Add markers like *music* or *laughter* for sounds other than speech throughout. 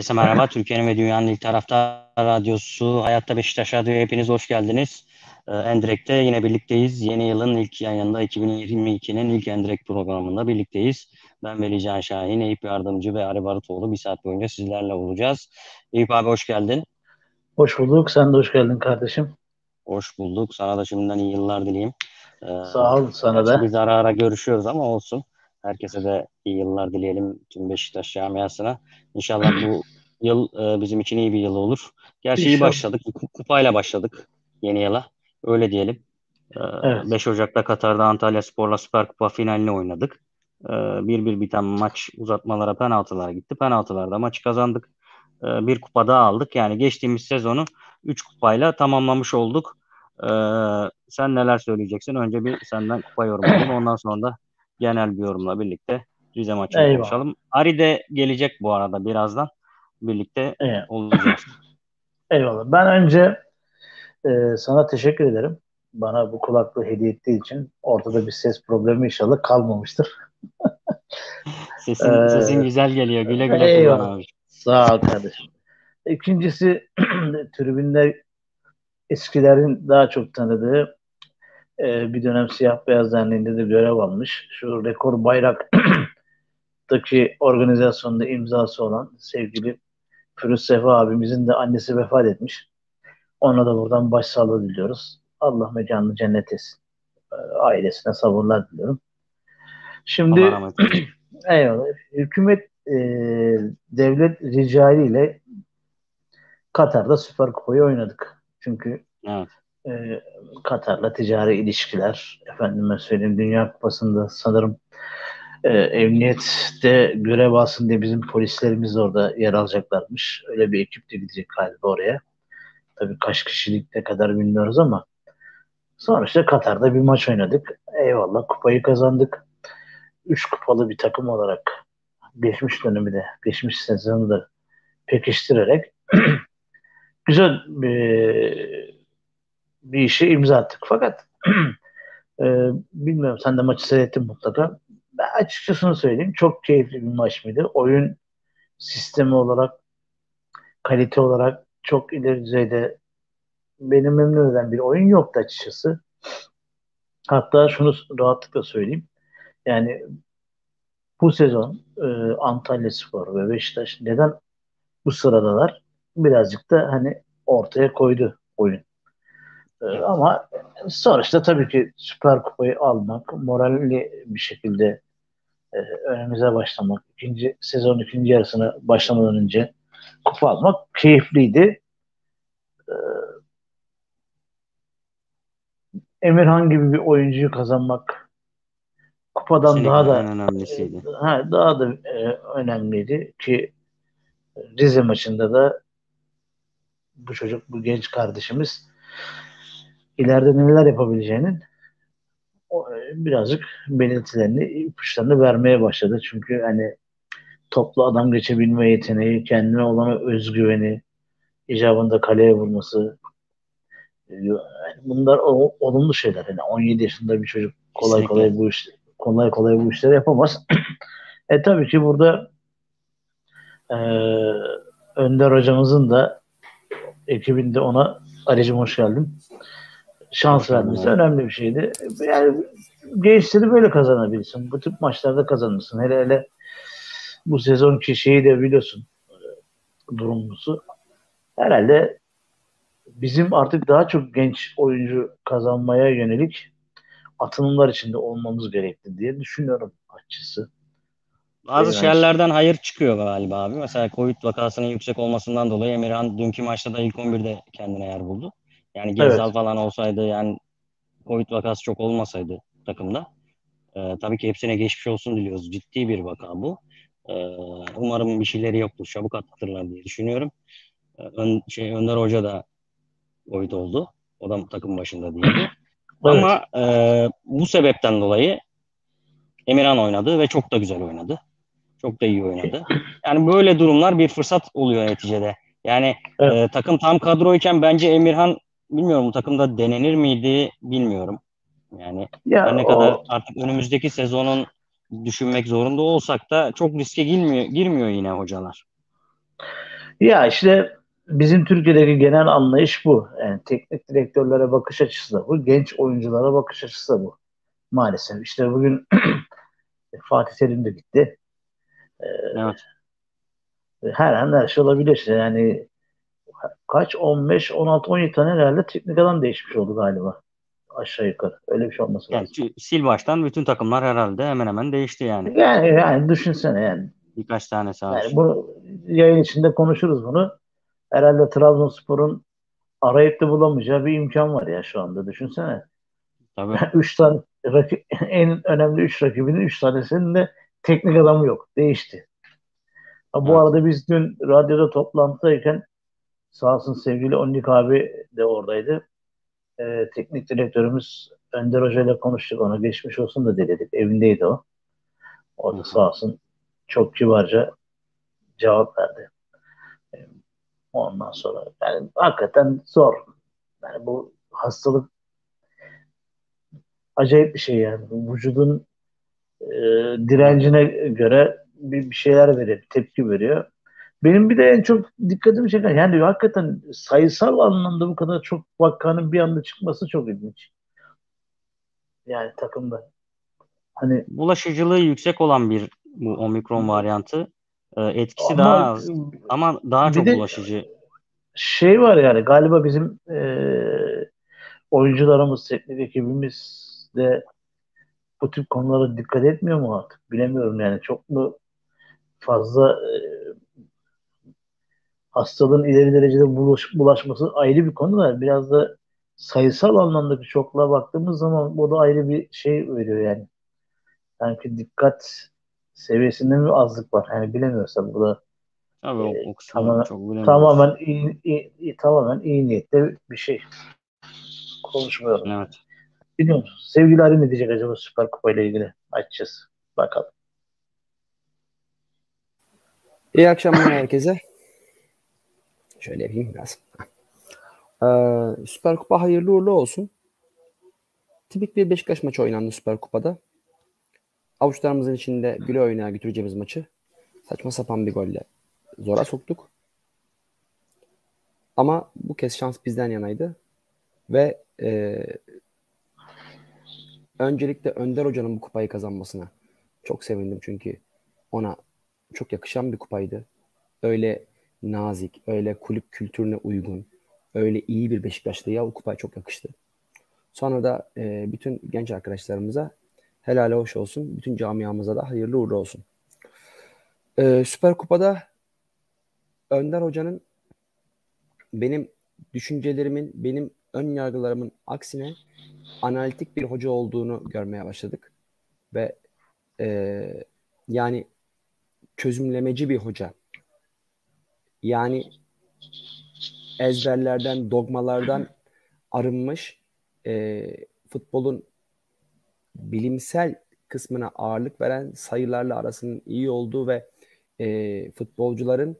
Herkese merhaba. Türkiye'nin ve dünyanın ilk taraftar radyosu Hayatta Beşiktaş Radyo'ya hepiniz hoş geldiniz. Ee, Endirek'te yine birlikteyiz. Yeni yılın ilk yayında 2022'nin ilk Endirek programında birlikteyiz. Ben Veli Can Şahin, Eyüp Yardımcı ve Ari Barutoğlu bir saat boyunca sizlerle olacağız. Eyüp abi hoş geldin. Hoş bulduk. Sen de hoş geldin kardeşim. Hoş bulduk. Sana da şimdiden iyi yıllar dileyim. Ee, Sağ ol sana da. Biz ara ara görüşüyoruz ama olsun. Herkese de iyi yıllar dileyelim tüm Beşiktaş camiasına. İnşallah bu *clears throat* yıl e, bizim için iyi bir yıl olur. Gerçi İnşallah. iyi başladık. Kupayla başladık yeni yıla. Öyle diyelim. E, evet. 5 Ocak'ta Katar'da Antalya Spor'la Süper Kupa finalini oynadık. E, bir bir biten maç uzatmalara penaltılara gitti. Penaltılarda maçı kazandık. E, bir kupa daha aldık. Yani geçtiğimiz sezonu 3 kupayla tamamlamış olduk. E, sen neler söyleyeceksin? Önce bir senden kupa yorumu *clears throat* Ondan sonra da genel bir yorumla birlikte Rize maçını Eyvallah. konuşalım. Ari de gelecek bu arada birazdan. Birlikte evet. olacağız. *laughs* Eyvallah. Ben önce e, sana teşekkür ederim. Bana bu kulaklığı hediye ettiği için ortada bir ses problemi inşallah kalmamıştır. *laughs* sesin, ee, sesin güzel geliyor. Güle güle eyvallah. abi. Sağ ol kardeşim. İkincisi *clears throat* tribünde eskilerin daha çok tanıdığı e, bir dönem Siyah Beyaz Derneği'nde de görev almış. Şu rekor bayraktaki *clears throat* organizasyonda imzası olan sevgili Firuz Sefa abimizin de annesi vefat etmiş. Ona da buradan başsağlığı diliyoruz. Allah mekanını cennet etsin. E, ailesine sabırlar diliyorum. Şimdi *clears throat* eyvallah. Hükümet e, devlet ricaliyle Katar'da Süper Kupayı oynadık. Çünkü evet e, Katar'la ticari ilişkiler, efendime söyleyeyim Dünya Kupası'nda sanırım e, emniyette görev alsın diye bizim polislerimiz orada yer alacaklarmış. Öyle bir ekip de gidecek galiba oraya. Tabii kaç kişilik ne kadar bilmiyoruz ama sonra işte Katar'da bir maç oynadık. Eyvallah kupayı kazandık. Üç kupalı bir takım olarak geçmiş dönemi de, geçmiş sezonu da pekiştirerek *clears throat* güzel bir bir işe imza attık. Fakat *clears throat* e, bilmiyorum sen de maçı seyrettin mutlaka. Ben açıkçası söyleyeyim. Çok keyifli bir maç mıydı? Oyun sistemi olarak kalite olarak çok ileri düzeyde benim memnun eden bir oyun yoktu açıkçası. Hatta şunu rahatlıkla söyleyeyim. Yani bu sezon e, Antalya Spor ve Beşiktaş neden bu sıradalar? Birazcık da hani ortaya koydu oyun. Ee, ama sonuçta tabii ki Süper Kupayı almak, moralli bir şekilde e, önümüze başlamak, ikinci sezon ikinci yarısına başlamadan önce kupa almak keyifliydi. Ee, Emirhan gibi bir oyuncuyu kazanmak kupadan Senin daha da önemlisiydi. E, ha, daha da e, önemliydi ki Rize maçında da bu çocuk, bu genç kardeşimiz ileride neler yapabileceğinin e, birazcık belirtilerini, ipuçlarını vermeye başladı. Çünkü hani toplu adam geçebilme yeteneği, kendine olan özgüveni, icabında kaleye vurması e, yani bunlar olumlu şeyler. Yani 17 yaşında bir çocuk kolay kolay bu iş kolay kolay bu işleri yapamaz. *clears throat* e tabii ki burada e, Önder hocamızın da ekibinde ona Ali'cim hoş geldin şans vermesi önemli bir şeydi. Yani gençleri böyle kazanabilirsin. Bu tip maçlarda kazanırsın. Hele hele bu sezonki şeyi de biliyorsun durumlusu. Herhalde bizim artık daha çok genç oyuncu kazanmaya yönelik atılımlar içinde olmamız gerekti diye düşünüyorum açısı. Bazı yani şehirlerden hayır çıkıyor galiba abi. Mesela Covid vakasının yüksek olmasından dolayı Emirhan dünkü maçta da ilk 11'de kendine yer buldu. Yani Gezal evet. falan olsaydı yani Covid vakası çok olmasaydı takımda. E, tabii ki hepsine geçmiş olsun diliyoruz. Ciddi bir vaka bu. E, umarım bir şeyleri yoktur. Çabuk atlatırlar diye düşünüyorum. E, ön, şey Önder Hoca da Covid oldu. O da takım başında değildi. *clears throat* evet. Ama e, bu sebepten dolayı Emirhan oynadı ve çok da güzel oynadı. Çok da iyi oynadı. Yani böyle durumlar bir fırsat oluyor neticede. Yani evet. e, takım tam kadroyken bence Emirhan bilmiyorum bu takımda denenir miydi bilmiyorum. Yani ya, ne o... kadar artık önümüzdeki sezonun düşünmek zorunda olsak da çok riske girmiyor, girmiyor yine hocalar. Ya işte bizim Türkiye'deki genel anlayış bu. Yani teknik direktörlere bakış açısı da bu. Genç oyunculara bakış açısı da bu. Maalesef. İşte bugün *clears throat* Fatih Terim de gitti. Ee, evet. Her an her şey olabilir. Yani kaç 15, 16, 17 tane herhalde teknik adam değişmiş oldu galiba. Aşağı yukarı. Öyle bir şey olması lazım. Yani, sil baştan bütün takımlar herhalde hemen hemen değişti yani. Yani, yani düşünsene yani. Birkaç tane sağ yani bunu yayın içinde konuşuruz bunu. Herhalde Trabzonspor'un arayıp da bulamayacağı bir imkan var ya şu anda. Düşünsene. Tabii. *laughs* üç tane rakip, en önemli üç rakibinin üç tanesinin de teknik adamı yok. Değişti. Bu evet. arada biz dün radyoda toplantıdayken sağ olsun sevgili Onnik abi de oradaydı. Ee, teknik direktörümüz Önder Hoca ile konuştuk. Ona geçmiş olsun da dedik. Evindeydi o. O da sağ olsun çok kibarca cevap verdi. Ondan sonra yani hakikaten zor. Yani bu hastalık acayip bir şey yani. Vücudun e, direncine göre bir, bir şeyler veriyor, tepki veriyor. Benim bir de en çok dikkatimi çeken yani hakikaten sayısal anlamda bu kadar çok vakanın bir anda çıkması çok ilginç. Yani takımda. Hani bulaşıcılığı yüksek olan bir bu omikron varyantı. E, etkisi ama, daha az ama daha çok bulaşıcı. Şey var yani galiba bizim e, oyuncularımız, teknik ekibimiz de bu tip konulara dikkat etmiyor mu artık? Bilemiyorum yani çok mu fazla e, hastalığın ileri derecede bulaş, bulaşması ayrı bir konu da biraz da sayısal anlamdaki çokluğa baktığımız zaman bu da ayrı bir şey veriyor yani. Sanki dikkat seviyesinde mi azlık var? Yani bilemiyorsam bu da Tabii e, o tamamen, çok tamamen iyi, iyi, iyi, tamamen iyi niyetli bir şey. Konuşmuyorum. Evet. Biliyor musun? Sevgili Ali ne diyecek acaba Süper Kupa ile ilgili? Açacağız. Bakalım. İyi akşamlar herkese. Şöyle yapayım biraz. Ee, Süper Kupa hayırlı uğurlu olsun. Tipik bir Beşiktaş maçı oynandı Süper Kupa'da. Avuçlarımızın içinde güle oynaya götüreceğimiz maçı saçma sapan bir golle zora soktuk. Ama bu kez şans bizden yanaydı. Ve e, öncelikle Önder Hoca'nın bu kupayı kazanmasına çok sevindim. Çünkü ona çok yakışan bir kupaydı. Öyle nazik, öyle kulüp kültürüne uygun, öyle iyi bir Beşiktaşlıya o kupaya çok yakıştı. Sonra da e, bütün genç arkadaşlarımıza helal hoş olsun. Bütün camiamıza da hayırlı uğurlu olsun. E, Süper Kupa'da Önder Hoca'nın benim düşüncelerimin, benim ön yargılarımın aksine analitik bir hoca olduğunu görmeye başladık. Ve e, yani çözümlemeci bir hoca. Yani ezberlerden, dogmalardan arınmış e, futbolun bilimsel kısmına ağırlık veren sayılarla arasının iyi olduğu ve e, futbolcuların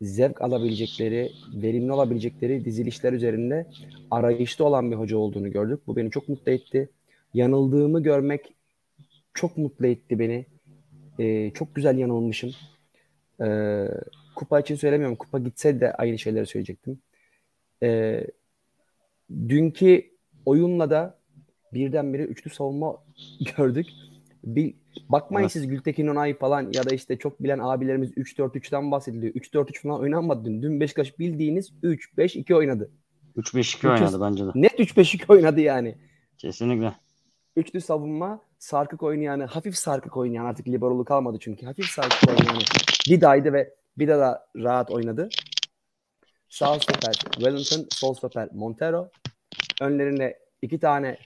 zevk alabilecekleri, verimli olabilecekleri dizilişler üzerinde arayışta olan bir hoca olduğunu gördük. Bu beni çok mutlu etti. Yanıldığımı görmek çok mutlu etti beni. Ee, çok güzel yanılmışım. Ee, kupa için söylemiyorum. Kupa gitse de aynı şeyleri söyleyecektim. Ee, dünkü oyunla da birdenbire üçlü savunma *laughs* gördük. Bir, bakmayın evet. siz Gültekin Onay falan ya da işte çok bilen abilerimiz 3-4-3'ten bahsediliyor. 3-4-3 falan oynanmadı dün. Dün Beşiktaş bildiğiniz 3-5-2 oynadı. 3-5-2 oynadı bence de. Net 3-5-2 oynadı yani. Kesinlikle. Üçlü savunma, sarkık oynayan, hafif sarkık oynayan artık liberolu kalmadı çünkü. Hafif sarkık oynayan Dida'ydı ve Vida da rahat oynadı. Sağ stoper Wellington, sol stoper Montero. Önlerinde iki tane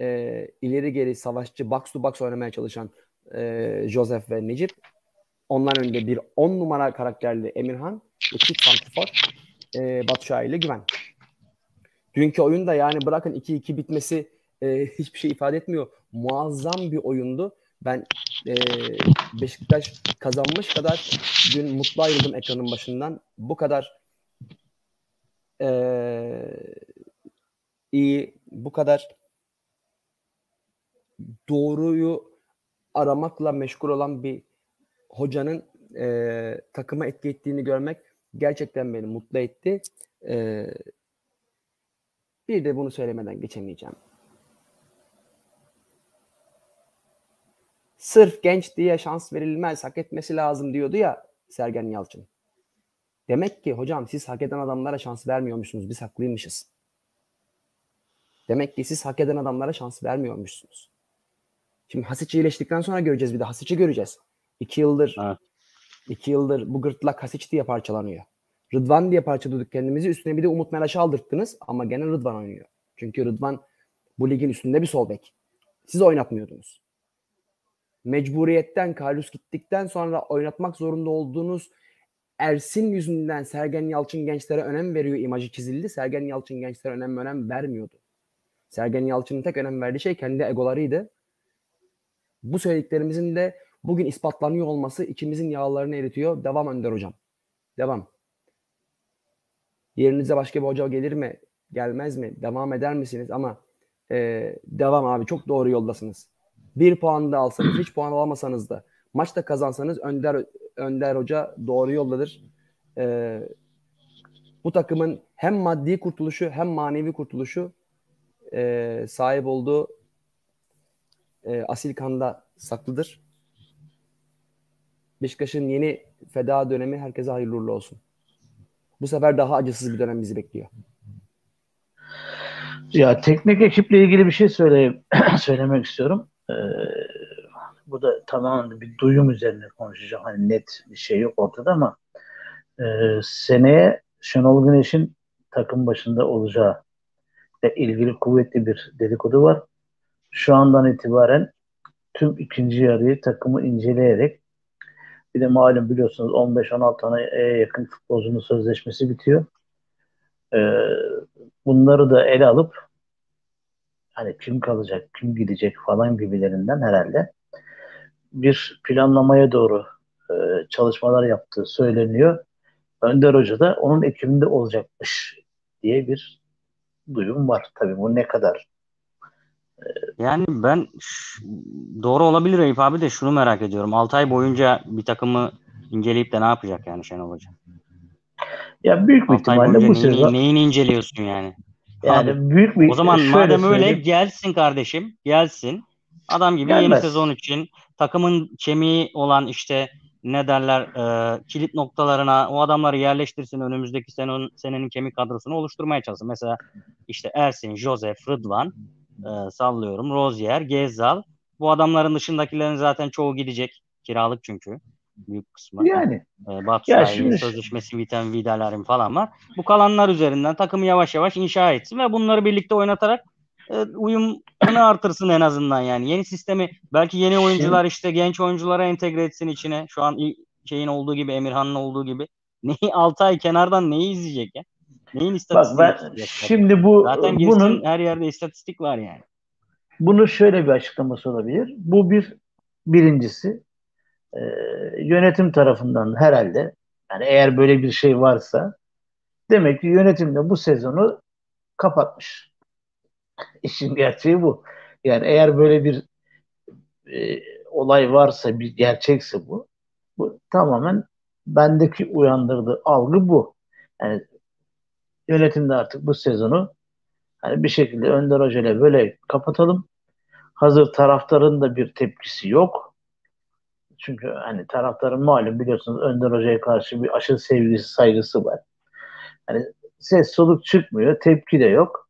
e, ileri geri savaşçı box to box oynamaya çalışan e, Joseph ve Necip. Onların önünde bir 10 numara karakterli Emirhan çift santifor e, Batu ile Güven. Dünkü oyunda yani bırakın 2-2 bitmesi e, hiçbir şey ifade etmiyor. Muazzam bir oyundu. Ben e, Beşiktaş kazanmış kadar dün mutlu ayrıldım ekranın başından. Bu kadar e, iyi, bu kadar doğruyu aramakla meşgul olan bir hocanın e, takıma etki ettiğini görmek gerçekten beni mutlu etti. Ee, bir de bunu söylemeden geçemeyeceğim. Sırf genç diye şans verilmez, hak etmesi lazım diyordu ya Sergen Yalçın. Demek ki hocam siz hak eden adamlara şans vermiyormuşsunuz. Biz haklıymışız. Demek ki siz hak eden adamlara şans vermiyormuşsunuz. Şimdi Hasic iyileştikten sonra göreceğiz bir de. Hasic'i göreceğiz. İki yıldır evet. iki yıldır bu gırtlak Hasic diye parçalanıyor. Rıdvan diye parçaladık kendimizi. Üstüne bir de Umut Meraş'ı aldırttınız ama gene Rıdvan oynuyor. Çünkü Rıdvan bu ligin üstünde bir sol bek. Siz oynatmıyordunuz. Mecburiyetten Karius gittikten sonra oynatmak zorunda olduğunuz Ersin yüzünden Sergen Yalçın gençlere önem veriyor imajı çizildi. Sergen Yalçın gençlere önem önem vermiyordu. Sergen Yalçın'ın tek önem verdiği şey kendi egolarıydı. Bu söylediklerimizin de bugün ispatlanıyor olması içimizin yağlarını eritiyor. Devam Önder Hocam. Devam. Yerinize başka bir hoca gelir mi? Gelmez mi? Devam eder misiniz? Ama e, devam abi. Çok doğru yoldasınız. Bir puan da alsanız, hiç puan alamasanız da maçta kazansanız Önder Önder Hoca doğru yoldadır. E, bu takımın hem maddi kurtuluşu hem manevi kurtuluşu e, sahip olduğu e, asil kanda saklıdır. Beşiktaş'ın yeni feda dönemi herkese hayırlı uğurlu olsun. Bu sefer daha acısız bir dönem bizi bekliyor. Ya teknik ekiple ilgili bir şey söyle *clears throat* söylemek istiyorum. Ee, bu da tamamen bir duyum üzerine konuşacağım. Hani net bir şey yok ortada ama e, seneye Şenol Güneş'in takım başında olacağı ile ilgili kuvvetli bir dedikodu var. Şu andan itibaren tüm ikinci yarıyı takımı inceleyerek bir de malum biliyorsunuz 15-16 tane yakın futbolcunun sözleşmesi bitiyor. Ee, bunları da ele alıp hani kim kalacak, kim gidecek falan gibilerinden herhalde bir planlamaya doğru e, çalışmalar yaptığı söyleniyor. Önder Hoca da onun ekibinde olacakmış diye bir duyum var. Tabii bu ne kadar yani ben doğru olabilir Eyüp abi de şunu merak ediyorum. 6 ay boyunca bir takımı inceleyip de ne yapacak yani Şenol Hoca? Ya büyük bir ihtimalle bu sezon. Neyini inceliyorsun yani? Yani abi, büyük bir O zaman madem öyle gelsin kardeşim. Gelsin. Adam gibi Gelmez. yeni sezon için takımın kemiği olan işte ne derler e, kilit noktalarına o adamları yerleştirsin önümüzdeki senenin, senenin kemik kadrosunu oluşturmaya çalışsın. Mesela işte Ersin, Josef, Rıdvan e, sallıyorum. Rozier, Gezal. Bu adamların dışındakilerin zaten çoğu gidecek. Kiralık çünkü. Büyük kısmı. Yani. E, Batu ya şimdi... sözleşmesi biten Vidal'lerin falan var. Bu kalanlar üzerinden takımı yavaş yavaş inşa etsin ve bunları birlikte oynatarak e, uyumunu *clears throat* artırsın en azından yani. Yeni sistemi belki yeni oyuncular işte genç oyunculara entegre etsin içine. Şu an şeyin olduğu gibi Emirhan'ın olduğu gibi. *laughs* Neyi 6 ay kenardan neyi izleyecek ya? Neyin istatistiği? Bak ben şimdi bu Zaten bunun her yerde istatistik var yani. Bunu şöyle bir açıklaması olabilir. Bu bir birincisi e, yönetim tarafından herhalde yani eğer böyle bir şey varsa demek ki yönetim de bu sezonu kapatmış. İşin gerçeği bu. Yani eğer böyle bir e, olay varsa, bir gerçekse bu, bu tamamen bendeki uyandırdığı algı bu. Yani yönetimde artık bu sezonu hani bir şekilde Önder Hoca böyle kapatalım. Hazır taraftarın da bir tepkisi yok. Çünkü hani taraftarın malum biliyorsunuz Önder Hoca'ya karşı bir aşırı sevgisi, saygısı var. Hani ses soluk çıkmıyor, tepki de yok.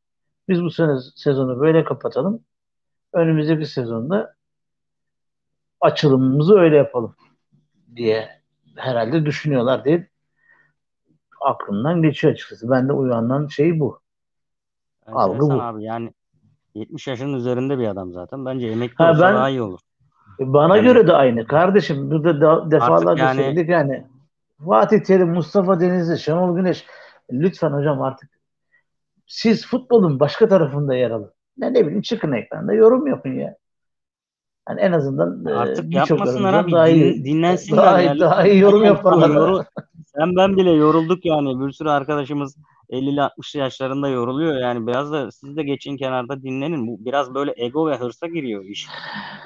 Biz bu sene sezonu böyle kapatalım. Önümüzdeki sezonda açılımımızı öyle yapalım diye herhalde düşünüyorlar diye aklımdan geçiyor açıkçası. Ben de uyanan şey bu. Algı bu. Abi yani 70 yaşının üzerinde bir adam zaten. Bence emekli ha, olsa ben, daha iyi olur. Bana yani, göre de aynı. Kardeşim burada da, defalarca yani, söyledik yani Fatih Terim, Mustafa Denizli, Şenol Güneş lütfen hocam artık siz futbolun başka tarafında yer alın. Ne, ne bileyim çıkın ekranda yorum yapın ya. Yani en azından e, artık e, yapmasınlar abi daha iyi, dinlensinler. Daha, iyi, daha iyi yorum yaparlar. Sen ben bile yorulduk yani. Bir sürü arkadaşımız 50-60 yaşlarında yoruluyor. Yani biraz da siz de geçin kenarda dinlenin. Bu biraz böyle ego ve hırsa giriyor iş.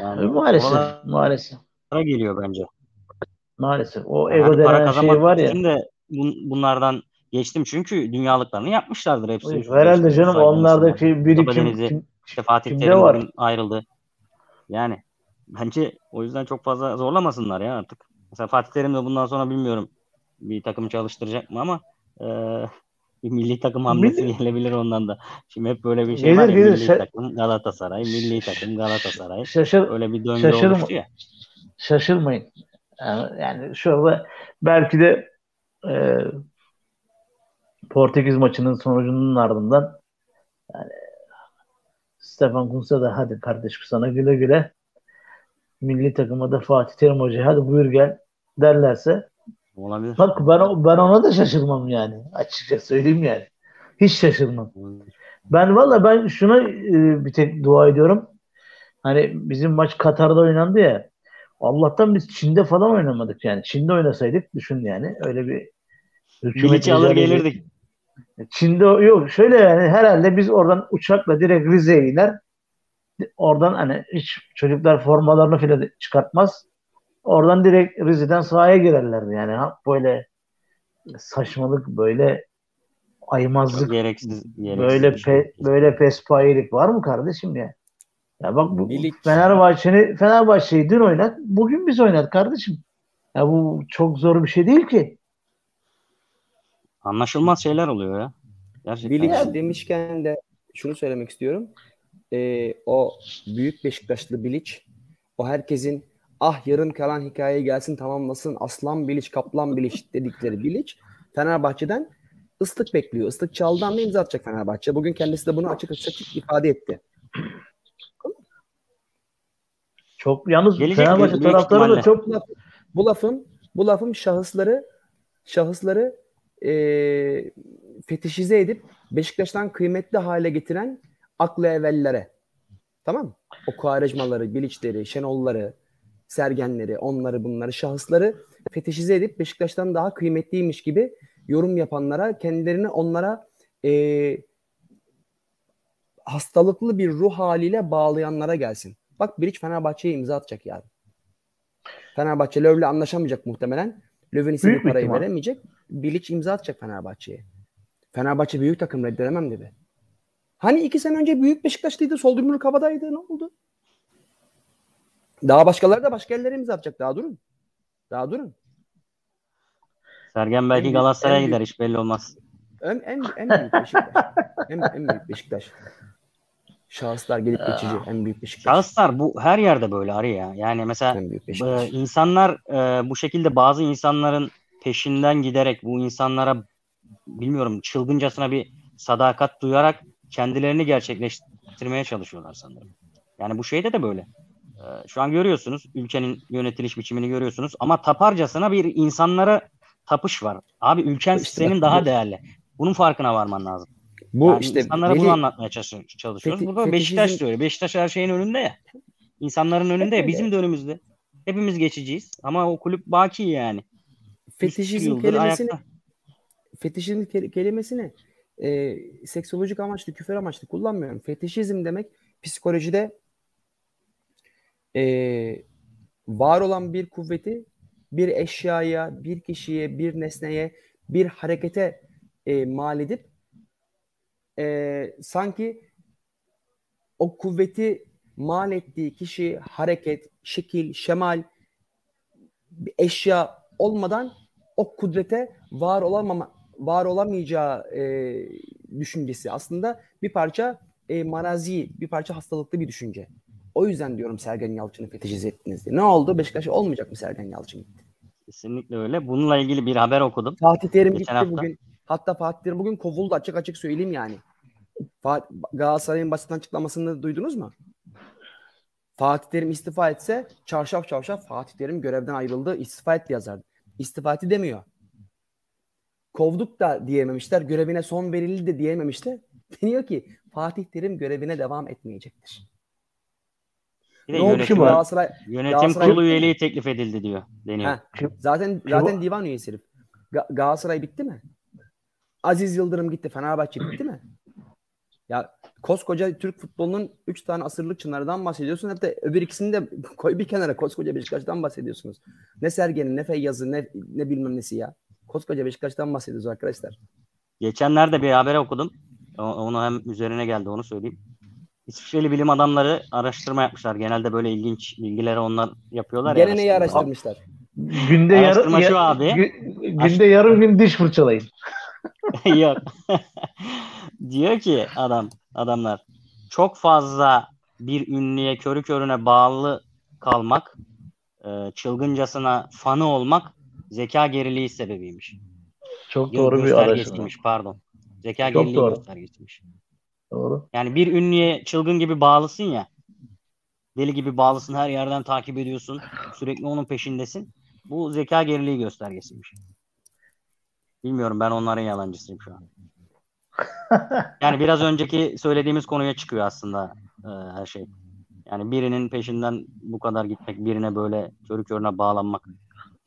Yani maalesef. Maalesef. geliyor bence. Maalesef. O ego yani denen şey var ya. De bun, bunlardan geçtim çünkü dünyalıklarını yapmışlardır hepsi. Herhalde canım onlardaki birikim kim, işte Fatih Terim var? ayrıldı. Yani bence o yüzden çok fazla zorlamasınlar ya artık. Mesela Fatih Terim de bundan sonra bilmiyorum bir takım çalıştıracak mı ama e, bir milli takım hamlesi milli... gelebilir ondan da. Şimdi hep böyle bir şey gelir, var ya gelir. milli Şa- takım Galatasaray, milli takım Galatasaray. Şaşır, öyle bir döngü şaşırma, oluştu ya. Şaşırmayın. Yani, yani şurada belki de e, Portekiz maçının sonucunun ardından yani Stefan Kuntz'a da hadi kardeşim sana güle güle milli takıma da Fatih Terim Hoca hadi buyur gel derlerse Olabilir. Bak ben, ben ona da şaşırmam yani. Açıkça söyleyeyim yani. Hiç şaşırmam. Ben valla ben şuna e, bir tek dua ediyorum. Hani bizim maç Katar'da oynandı ya. Allah'tan biz Çin'de falan oynamadık yani. Çin'de oynasaydık düşün yani. Öyle bir hükümet alır gelirdik. Çin'de yok şöyle yani herhalde biz oradan uçakla direkt Rize'ye iner. Oradan hani hiç çocuklar formalarını filan çıkartmaz. Oradan direkt Rize'den sahaya girerlerdi yani. Ha, böyle saçmalık böyle aymazlık gereksiz, gereksiz böyle şey. pe, böyle pespayelik var mı kardeşim ya? Ya bak bu Fenerbahçe'ni Fenerbahçe'yi dün oynat, bugün biz oynat kardeşim. Ya bu çok zor bir şey değil ki. Anlaşılmaz şeyler oluyor ya. Gerçekten. Bilic demişken de şunu söylemek istiyorum. Ee, o büyük Beşiktaşlı Bilic o herkesin ah yarım kalan hikaye gelsin tamamlasın aslan biliç kaplan biliç dedikleri biliç Fenerbahçe'den ıslık bekliyor. Islık çaldığı anda imza atacak Fenerbahçe. Bugün kendisi de bunu açık açık ifade etti. Çok yalnız Gelecek Fenerbahçe taraftarı da çok bu lafım bu lafım şahısları şahısları e, fetişize edip Beşiktaş'tan kıymetli hale getiren aklı evvellere. Tamam mı? O Kuarejmaları, Biliçleri, Şenolları, sergenleri, onları bunları, şahısları fetişize edip Beşiktaş'tan daha kıymetliymiş gibi yorum yapanlara, kendilerini onlara e, hastalıklı bir ruh haliyle bağlayanlara gelsin. Bak Biriç Fenerbahçe'ye imza atacak yani. Fenerbahçe Löv'le anlaşamayacak muhtemelen. Löv'ün istediği parayı ihtimal. veremeyecek. Bilic imza atacak Fenerbahçe'ye. Fenerbahçe büyük takım reddedemem dedi. Hani iki sene önce büyük Beşiktaşlıydı, sol kabadaydı. Ne oldu? Daha başkaları da başka yerlere imza atacak. Daha durun. Daha durun. Sergen belki Galatasaray'a gider. Hiç belli olmaz. En, en, en büyük Beşiktaş. en, en büyük Beşiktaş. Şahıslar gelip geçici. En büyük Beşiktaş. Şahıslar bu her yerde böyle arı ya. Yani mesela e, insanlar e, bu şekilde bazı insanların peşinden giderek bu insanlara bilmiyorum çılgıncasına bir sadakat duyarak kendilerini gerçekleştirmeye çalışıyorlar sanırım. Yani bu şeyde de böyle. Ee, şu an görüyorsunuz ülkenin yönetiliş biçimini görüyorsunuz ama taparcasına bir insanlara tapış var. Abi ülken işte senin daha değerli. Bunun farkına varman lazım. Bu yani işte insanlara beni, bunu anlatmaya çalışıyoruz. Feti, Burada Beşiktaş diyor. Beşiktaş her şeyin önünde ya. İnsanların önünde ya. Bizim de önümüzde. Hepimiz geçeceğiz. Ama o kulüp baki yani. Fetişizm kelimesini fetişizm kelimesini e, seksolojik amaçlı, küfür amaçlı kullanmıyorum. Fetişizm demek psikolojide e, var olan bir kuvveti bir eşyaya, bir kişiye, bir nesneye, bir harekete e, mal edip e, sanki o kuvveti mal ettiği kişi, hareket, şekil, şemal, bir eşya olmadan o kudrete var olamama, var olamayacağı e, düşüncesi aslında bir parça e, marazi, bir parça hastalıklı bir düşünce. O yüzden diyorum Sergen Yalçın'ı fetişize ettiniz diye. Ne oldu? Beşiktaş olmayacak mı Sergen Yalçın gitti? Kesinlikle öyle. Bununla ilgili bir haber okudum. Fatih Terim gitti hafta. bugün. Hatta Fatih Terim bugün kovuldu açık açık söyleyeyim yani. Galatasaray'ın basın açıklamasını duydunuz mu? Fatih Terim istifa etse çarşaf çarşaf Fatih Terim görevden ayrıldı istifa etti yazardı. İstifa etti demiyor. Kovduk da diyememişler. Görevine son verildi de diyememişler. *laughs* Deniyor ki Fatih Terim görevine devam etmeyecektir. Bir de yönetim, Galatasaray, yönetim Galatasaray, kurulu üyeliği teklif edildi diyor deniyor. Heh, zaten zaten divan üyesi herif. Ga- Galatasaray bitti mi? Aziz Yıldırım gitti. Fenerbahçe bitti mi? Ya koskoca Türk futbolunun 3 tane asırlık çınarından bahsediyorsun. Hatta öbür ikisini de *laughs* koy bir kenara. Koskoca Beşiktaş'tan bahsediyorsunuz. Ne Sergen'in, ne Feyyaz'ın, ne, ne bilmem nesi ya. Koskoca Beşiktaş'tan bahsediyoruz arkadaşlar. Geçenlerde bir haber okudum. Onu hem üzerine geldi onu söyleyeyim. İsviçreli bilim adamları araştırma yapmışlar. Genelde böyle ilginç bilgileri onlar yapıyorlar. Gene neyi araştırmışlar? Günde yarı, Araştırma şu abi. günde yarım gün diş fırçalayın. *laughs* *laughs* Yok. *laughs* Diyor ki adam adamlar çok fazla bir ünlüye körü körüne bağlı kalmak, e, çılgıncasına fanı olmak zeka geriliği sebebiymiş. Çok doğru bir araştırma. Pardon. Zeka Çok geriliği doğru. göstergesiymiş. Doğru. Yani bir ünlüye çılgın gibi bağlısın ya. Deli gibi bağlısın, her yerden takip ediyorsun. Sürekli onun peşindesin. Bu zeka geriliği göstergesiymiş. Bilmiyorum ben onların yalancısıyım şu an. *laughs* yani biraz önceki söylediğimiz konuya çıkıyor aslında e, her şey. Yani birinin peşinden bu kadar gitmek, birine böyle körü körüne bağlanmak.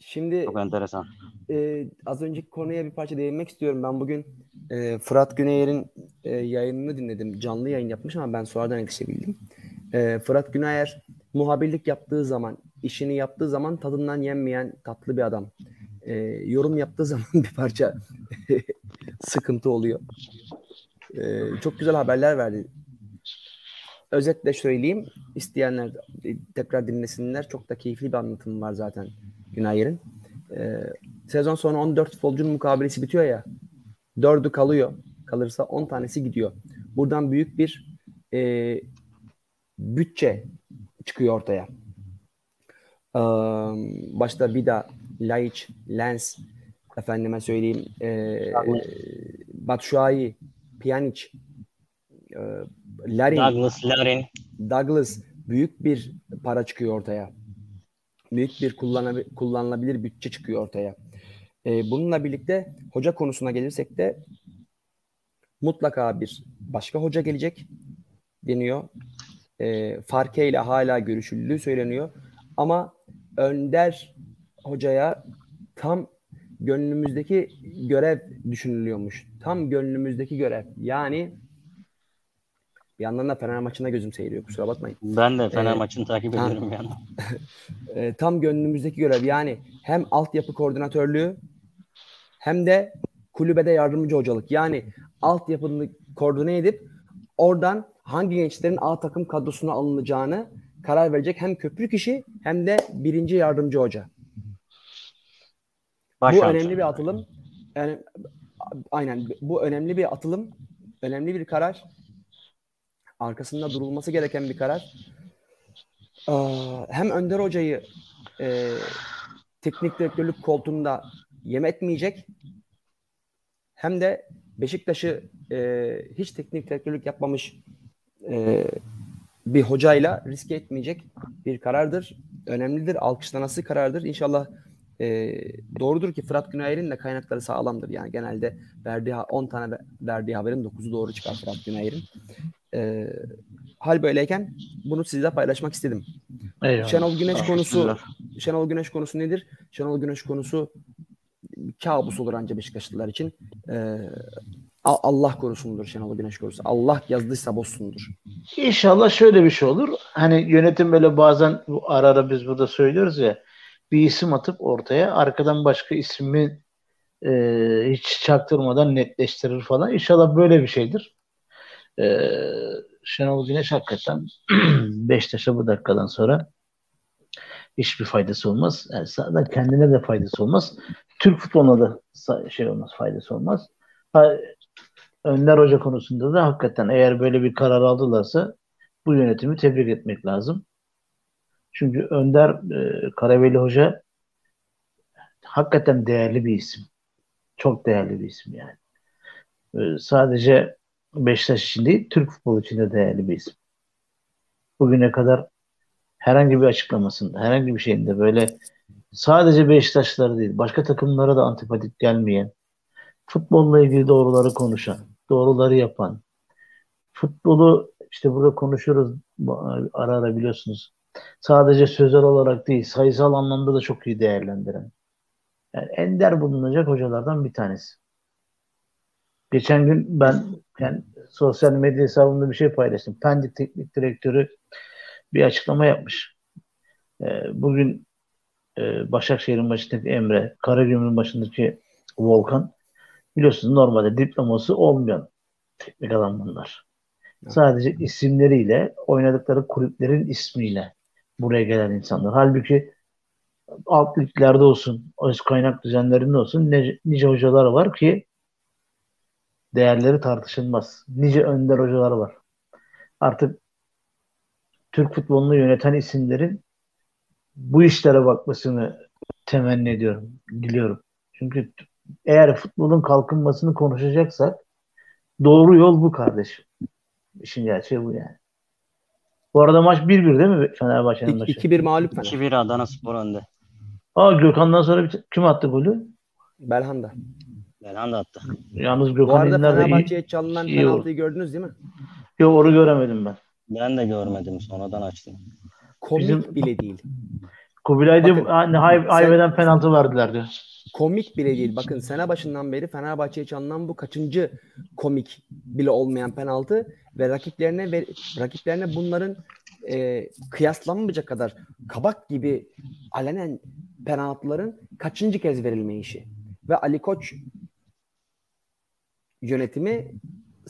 Şimdi çok enteresan. E, az önceki konuya bir parça değinmek istiyorum. Ben bugün e, Fırat Güneyer'in e, yayınını dinledim. Canlı yayın yapmış ama ben sonradan yetişebildim. E, Fırat Güneyer muhabirlik yaptığı zaman, işini yaptığı zaman tadından yenmeyen tatlı bir adam. E, yorum yaptığı *laughs* zaman bir parça *laughs* sıkıntı oluyor. E, çok güzel haberler verdi. Özetle söyleyeyim. İsteyenler tekrar dinlesinler. Çok da keyifli bir anlatım var zaten Günayer'in. E, sezon sonu 14 futbolcunun mukabelesi bitiyor ya. Dördü kalıyor. Kalırsa 10 tanesi gidiyor. Buradan büyük bir e, bütçe çıkıyor ortaya. Ee, başta Vida, Laiç, Lens, efendime söyleyeyim, e, Batshuayi, Pjanic, e, Larin, Douglas, Larin. Douglas büyük bir para çıkıyor ortaya. Büyük bir kullanılabilir bütçe çıkıyor ortaya. E, bununla birlikte hoca konusuna gelirsek de mutlaka bir başka hoca gelecek deniyor e, Farke ile hala görüşüldüğü söyleniyor. Ama Önder Hoca'ya tam gönlümüzdeki görev düşünülüyormuş. Tam gönlümüzdeki görev. Yani bir yandan da Fener maçına gözüm seyiriyor kusura bakmayın. Ben de Fener ee, maçını takip ediyorum bir yandan. *laughs* e, tam gönlümüzdeki görev yani hem altyapı koordinatörlüğü hem de kulübede yardımcı hocalık. Yani altyapını koordine edip oradan hangi gençlerin A takım kadrosuna alınacağını karar verecek hem köprü kişi hem de birinci yardımcı hoca. Baş bu önemli bir atılım. Yani aynen bu önemli bir atılım, önemli bir karar. Arkasında durulması gereken bir karar. Hem Önder Hoca'yı e, teknik direktörlük koltuğunda yem etmeyecek hem de Beşiktaş'ı e, hiç teknik direktörlük yapmamış e, bir hocayla riske etmeyecek bir karardır. Önemlidir, alkışlanası karardır. İnşallah e, doğrudur ki Fırat Günayer'in de kaynakları sağlamdır. Yani genelde verdiği 10 tane verdiği haberin 9'u doğru çıkar Fırat Günayer'in. E, hal böyleyken bunu sizle paylaşmak istedim. Eyvallah. Şenol Güneş konusu Şenol Güneş konusu nedir? Şenol Güneş konusu kabus olur ancak Beşiktaşlılar için. E, Allah korusundur Şenol Güneş korusun. Allah yazdıysa bozsundur. İnşallah şöyle bir şey olur. Hani yönetim böyle bazen ara ara biz burada söylüyoruz ya bir isim atıp ortaya arkadan başka ismi e, hiç çaktırmadan netleştirir falan. İnşallah böyle bir şeydir. E, Şenol Güneş hakikaten *clears throat* Beşiktaş'a bu dakikadan sonra hiçbir faydası olmaz. Yani zaten kendine de faydası olmaz. Türk futboluna da şey olmaz, faydası olmaz. Önder Hoca konusunda da hakikaten eğer böyle bir karar aldılarsa bu yönetimi tebrik etmek lazım. Çünkü Önder e, Karaveli Hoca hakikaten değerli bir isim. Çok değerli bir isim yani. E, sadece Beşiktaş için değil, Türk futbolu için de değerli bir isim. Bugüne kadar herhangi bir açıklamasında, herhangi bir şeyinde böyle sadece Beşiktaşları değil, başka takımlara da antipatik gelmeyen, futbolla ilgili doğruları konuşan, doğruları yapan, futbolu işte burada konuşuyoruz ara ara biliyorsunuz. Sadece sözel olarak değil, sayısal anlamda da çok iyi değerlendiren. Yani ender bulunacak hocalardan bir tanesi. Geçen gün ben yani sosyal medya hesabımda bir şey paylaştım. Pendik Teknik Direktörü bir açıklama yapmış. Ee, bugün e, Başakşehir'in başındaki Emre, Karagümrük'ün başındaki Volkan. Biliyorsunuz normalde diploması olmayan teknik adam bunlar. Sadece isimleriyle, oynadıkları kulüplerin ismiyle buraya gelen insanlar. Halbuki alt liglerde olsun, öz kaynak düzenlerinde olsun nice, nice hocalar var ki değerleri tartışılmaz. Nice önder hocalar var. Artık Türk futbolunu yöneten isimlerin bu işlere bakmasını temenni ediyorum, diliyorum. Çünkü eğer futbolun kalkınmasını konuşacaksak doğru yol bu kardeşim. İşin gerçeği bu yani. Bu arada maç 1-1 değil mi Fenerbahçe'nin maçı? 2-1 mağlup Fener. 2-1 Adana Spor önde. Aa Gökhan'dan sonra bir, kim attı golü? Belhanda. Belhanda attı. Yalnız Bu Gökhan arada de iyi. Fenerbahçe'ye çalınan iyi penaltıyı gördünüz değil mi? Yok onu göremedim ben. Ben de görmedim. Sonradan açtım. Komik Bizim- bile değil. Kubilay'da Bakın, hani hay, sen- haybeden penaltı verdiler diyor. Komik bile değil. Bakın sene başından beri Fenerbahçe'ye çalınan bu kaçıncı komik bile olmayan penaltı ve rakiplerine ve rakiplerine bunların e, kıyaslanmayacak kadar kabak gibi alenen penaltıların kaçıncı kez verilme işi. Ve Ali Koç yönetimi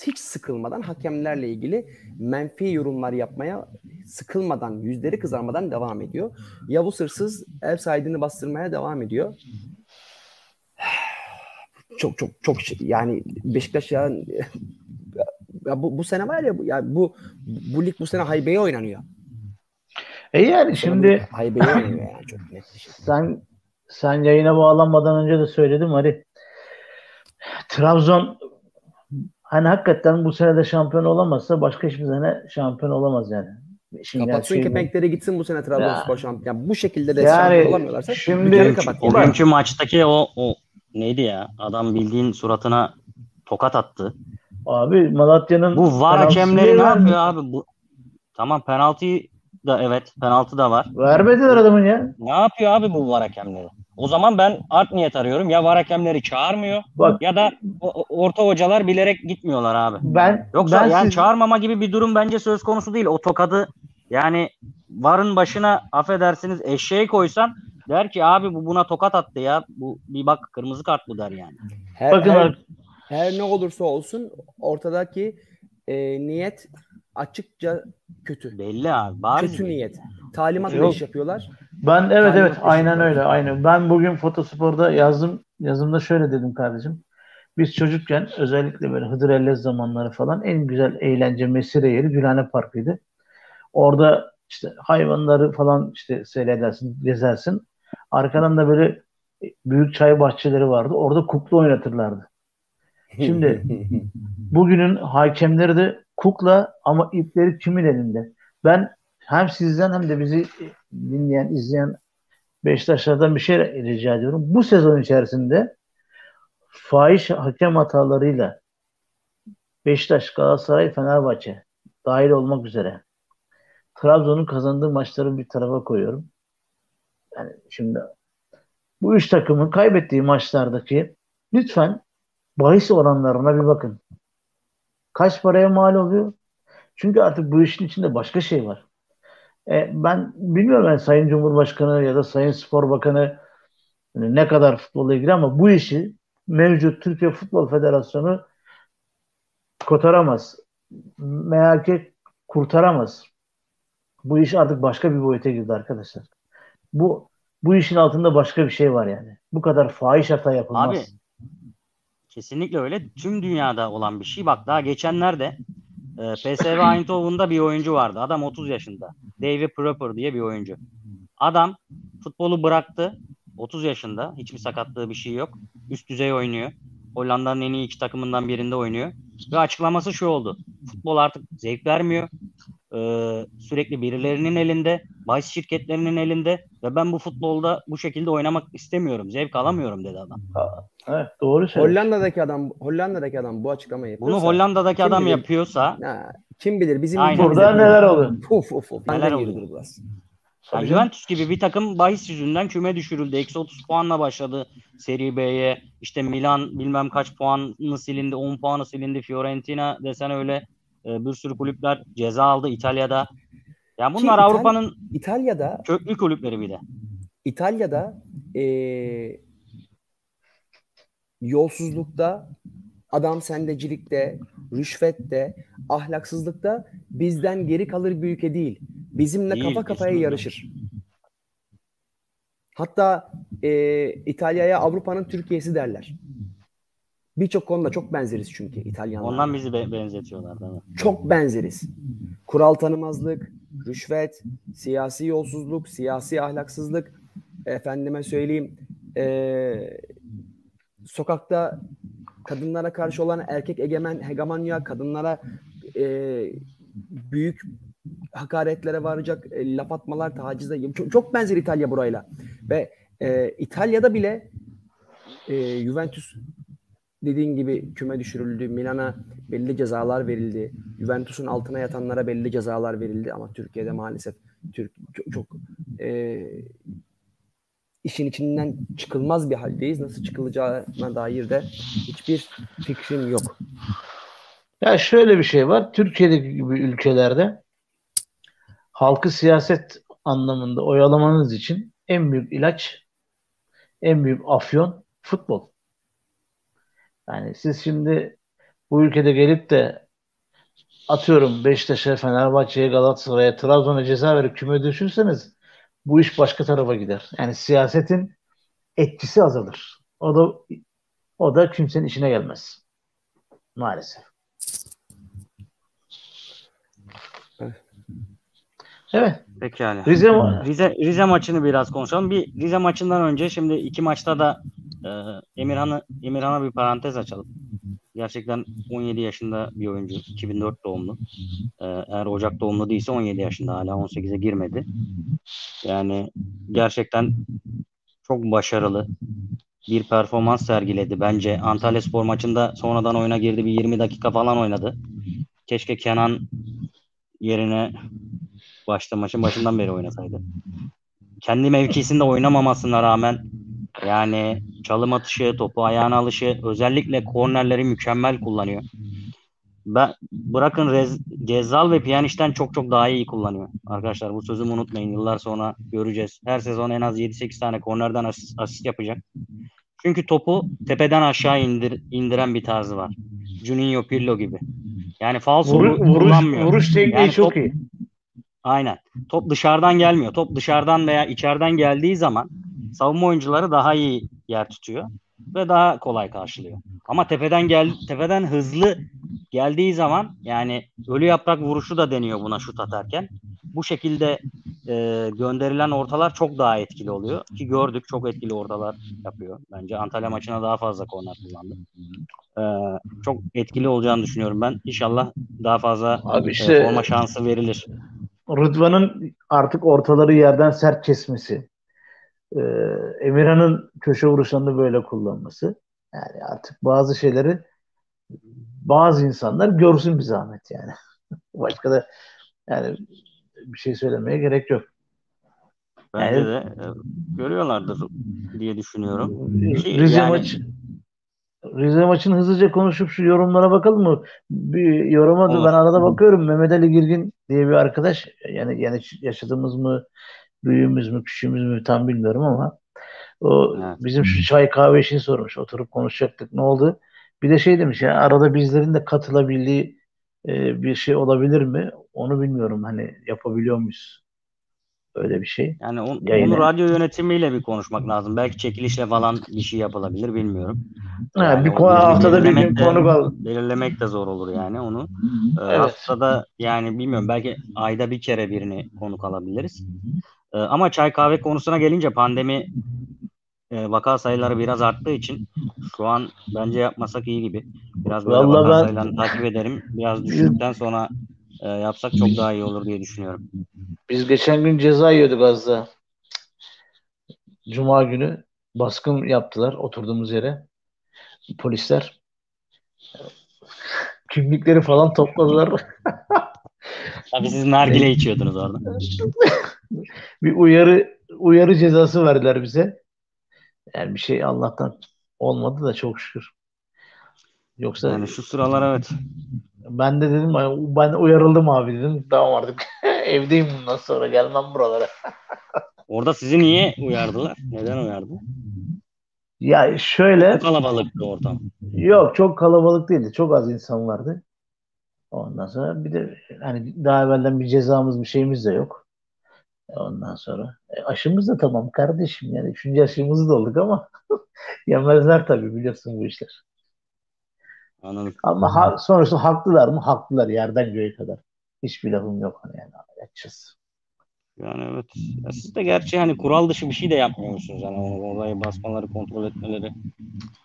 hiç sıkılmadan hakemlerle ilgili menfi yorumlar yapmaya sıkılmadan, yüzleri kızarmadan devam ediyor. Yavuz Hırsız ev sahibini bastırmaya devam ediyor. Çok çok çok şey, yani Beşiktaş ya, ya bu, bu sene var ya bu, ya bu bu lig bu sene haybeye oynanıyor. E yani şimdi haybeye oynanıyor yani çok net bir şey. sen sen yayına bağlanmadan önce de söyledim hani Trabzon hani hakikaten bu sene de şampiyon olamazsa başka hiçbir sene şampiyon olamaz yani. Şimdi Kapatsın bu. kepenkleri gitsin bu sene Trabzonspor şampiyon. Yani bu şekilde de Yani şampiyon olamıyorlarsa şimdi- kapat. Bak- bugünkü maçtaki o, o neydi ya? Adam bildiğin suratına tokat attı. Abi Malatya'nın Bu var hakemleri ne yapıyor abi? Bu Tamam penaltıyı da evet penaltı da var. Vermediler adamın ya. Ne yapıyor abi bu var hakemleri? O zaman ben art niyet arıyorum. Ya var hakemleri çağırmıyor Bak ya da orta hocalar bilerek gitmiyorlar abi. ben Yoksa ben yani siz- çağırmama gibi bir durum bence söz konusu değil. O tokadı yani varın başına affedersiniz eşeği koysan der ki abi bu buna tokat attı ya. Bu bir bak kırmızı kart bu der yani. Her, bakın her, her ne olursa olsun ortadaki e, niyet açıkça kötü. Belli abi. Bariz Kötü belli. niyet. Talimatla Yok. iş yapıyorlar. Ben evet Talimat evet aynen öyle aynen. Ben bugün Fotospor'da yazdım yazımda şöyle dedim kardeşim. Biz çocukken özellikle böyle Hıdır Ellez zamanları falan en güzel eğlence mesire yeri Gülhane Parkı'ydı. Orada işte hayvanları falan işte seyredersin, gezersin. Arkadan da böyle büyük çay bahçeleri vardı. Orada kukla oynatırlardı. Şimdi *laughs* bugünün hakemleri de kukla ama ipleri kimin elinde? Ben hem sizden hem de bizi dinleyen, izleyen Beşiktaşlardan bir şey rica ediyorum. Bu sezon içerisinde fahiş hakem hatalarıyla Beşiktaş, Galatasaray, Fenerbahçe dahil olmak üzere Trabzon'un kazandığı maçları bir tarafa koyuyorum. Yani şimdi bu üç takımın kaybettiği maçlardaki lütfen bahis oranlarına bir bakın. Kaç paraya mal oluyor? Çünkü artık bu işin içinde başka şey var. E, ben bilmiyorum yani Sayın Cumhurbaşkanı ya da Sayın Spor Bakanı yani ne kadar futbolla ilgili ama bu işi mevcut Türkiye Futbol Federasyonu kotaramaz. MHK kurtaramaz. Bu iş artık başka bir boyuta girdi arkadaşlar. Bu bu işin altında başka bir şey var yani. Bu kadar fahiş hata yapılmaz. Abi kesinlikle öyle. Tüm dünyada olan bir şey. Bak daha geçenlerde e, PSV *clears throat* Eindhoven'da bir oyuncu vardı. Adam 30 yaşında. David Proper diye bir oyuncu. Adam futbolu bıraktı. 30 yaşında. Hiçbir sakatlığı bir şey yok. Üst düzey oynuyor. Hollanda'nın en iyi iki takımından birinde oynuyor. Ve açıklaması şu oldu. Futbol artık zevk vermiyor. Ee, sürekli birilerinin elinde, bahis şirketlerinin elinde ve ben bu futbolda bu şekilde oynamak istemiyorum. Zevk alamıyorum dedi adam. Evet, doğru söylüyorsun. Hollanda'daki adam Hollanda'daki adam bu açıklamayı Bunu yapıyorsa Hollanda'daki kim adam bilir? yapıyorsa ha, kim bilir bizim Aynen. Burada neler oluyor? Uf uf uf. Neler oluyor? burası. yani Juventus gibi bir takım bahis yüzünden küme düşürüldü. Eksi 30 puanla başladı Serie B'ye. İşte Milan bilmem kaç puanı silindi, 10 puanı silindi. Fiorentina desen öyle e, bir sürü kulüpler ceza aldı İtalya'da. Yani bunlar İtal- Avrupa'nın İtalya'da köklü kulüpleri bir de. İtalya'da eee yolsuzlukta, adam sendecilikte, rüşvette, ahlaksızlıkta bizden geri kalır bir ülke değil. Bizimle Değil, kafa kafaya kesinlikle. yarışır. Hatta e, İtalya'ya Avrupa'nın Türkiye'si derler. Birçok konuda çok benzeriz çünkü İtalyanlar. Ondan bizi be- benzetiyorlar değil mi? çok benzeriz. Kural tanımazlık, rüşvet, siyasi yolsuzluk, siyasi ahlaksızlık, efendime söyleyeyim, eee, sokakta kadınlara karşı olan erkek egemen hegemonya, kadınlara eee, büyük hakaretlere varacak e, laf atmalar, tacizler. Çok, çok benzer İtalya burayla. Ve e, İtalya'da bile e, Juventus dediğin gibi küme düşürüldü. Milan'a belli cezalar verildi. Juventus'un altına yatanlara belli cezalar verildi ama Türkiye'de maalesef Türk çok, çok e, işin içinden çıkılmaz bir haldeyiz. Nasıl çıkılacağına dair de hiçbir fikrim yok. Ya şöyle bir şey var. Türkiye'deki gibi ülkelerde halkı siyaset anlamında oyalamanız için en büyük ilaç, en büyük afyon futbol. Yani siz şimdi bu ülkede gelip de atıyorum Beşiktaş'a, Fenerbahçe'ye, Galatasaray'a, Trabzon'a ceza verip küme düşürseniz bu iş başka tarafa gider. Yani siyasetin etkisi azalır. O da o da kimsenin işine gelmez. Maalesef. Evet. Pekala. Rize Rize, Rize maçını biraz konuşalım. Bir Rize maçından önce şimdi iki maçta da e, Emirhan'ı Emirhan'a bir parantez açalım. Gerçekten 17 yaşında bir oyuncu. 2004 doğumlu. E, eğer Ocak doğumlu değilse 17 yaşında hala 18'e girmedi. Yani gerçekten çok başarılı bir performans sergiledi. Bence Antalya Spor maçında sonradan oyuna girdi. Bir 20 dakika falan oynadı. Keşke Kenan yerine başta maçın başından beri oynasaydı. Kendi mevkisinde oynamamasına rağmen yani çalım atışı, topu ayağına alışı, özellikle kornerleri mükemmel kullanıyor. Ben bırakın Rez, Gezzal ve Pjanic'ten çok çok daha iyi kullanıyor. Arkadaşlar bu sözümü unutmayın. Yıllar sonra göreceğiz. Her sezon en az 7-8 tane kornerden asist, asist yapacak. Çünkü topu tepeden aşağı indir, indiren bir tarzı var. Juninho Pirlo gibi. Yani falso Vuruş, vuruş, kullanmıyor. vuruş tekniği Yani çok top- iyi. Aynen. Top dışarıdan gelmiyor. Top dışarıdan veya içeriden geldiği zaman savunma oyuncuları daha iyi yer tutuyor ve daha kolay karşılıyor. Ama tepeden gel tepeden hızlı geldiği zaman yani ölü yaprak vuruşu da deniyor buna şut atarken. Bu şekilde e, gönderilen ortalar çok daha etkili oluyor. Ki gördük çok etkili ortalar yapıyor. Bence Antalya maçına daha fazla korner kullandı. E, çok etkili olacağını düşünüyorum ben. İnşallah daha fazla Abi e, işte forma şansı verilir. Rıdvan'ın artık ortaları yerden sert kesmesi, e, Emirhan'ın köşe vuruşlarını böyle kullanması. Yani artık bazı şeyleri bazı insanlar görsün bir zahmet yani. *laughs* Başka da yani bir şey söylemeye gerek yok. Bence Yani- de e, görüyorlardır diye düşünüyorum. Rize yani- maçı Rize maçını hızlıca konuşup şu yorumlara bakalım mı? Bir yoruma da ben arada bakıyorum. Mehmet Ali Girgin diye bir arkadaş yani yani yaşadığımız mı büyüğümüz mü küçüğümüz mü tam bilmiyorum ama o Evet. bizim şu çay kahve işini sormuş. Oturup konuşacaktık. Ne oldu? Bir de şey demiş ya arada bizlerin de katılabildiği e, bir şey olabilir mi? Onu bilmiyorum. Hani yapabiliyor muyuz? Öyle bir şey. Yani on- onu radyo yönetimiyle bir konuşmak lazım. Belki çekilişle falan bir şey yapılabilir bilmiyorum. Ha, Yani bir konu haftada bir gün konu kal. Belirlemek de zor olur yani onu. Ee, Evet. Haftada yani bilmiyorum belki ayda bir kere birini konuk alabiliriz. Ee, ama çay kahve konusuna gelince pandemi e, vaka sayıları biraz arttığı için şu an bence yapmasak iyi gibi. Biraz böyle Vallahi vaka ben- sayılarını takip ederim. Biraz düştükten sonra e, yapsak çok daha iyi olur diye düşünüyorum. Biz geçen gün ceza yiyorduk az daha. Cuma günü baskın yaptılar oturduğumuz yere. Polisler. Kimlikleri falan topladılar. Tabii siz nargile içiyordunuz orada. *laughs* bir uyarı uyarı cezası verdiler bize. Yani bir şey Allah'tan olmadı da çok şükür. Yoksa Yani şu sıralar evet. ben de dedim ben uyarıldım abi dedim. Tamam artık *laughs* evdeyim bundan sonra gelmem buralara. *laughs* Orada sizi niye uyardılar? Neden uyardı? Ya şöyle. Çok kalabalıktı ortam. Yok çok kalabalık değildi. Çok az insan vardı. Ondan sonra bir de hani daha evvelden bir cezamız bir şeyimiz de yok. Ondan sonra e, aşımız da tamam kardeşim yani üçüncü aşımızı da olduk ama *laughs* yemezler tabii biliyorsun bu işler. Anladım. Ama ha, sonuçta haklılar mı? Haklılar yerden göğe kadar. Hiçbir lafım yok yani açacağız. Yani evet. Ya siz de gerçi hani kural dışı bir şey de yapmıyorsunuz. Yani olayı basmaları, kontrol etmeleri.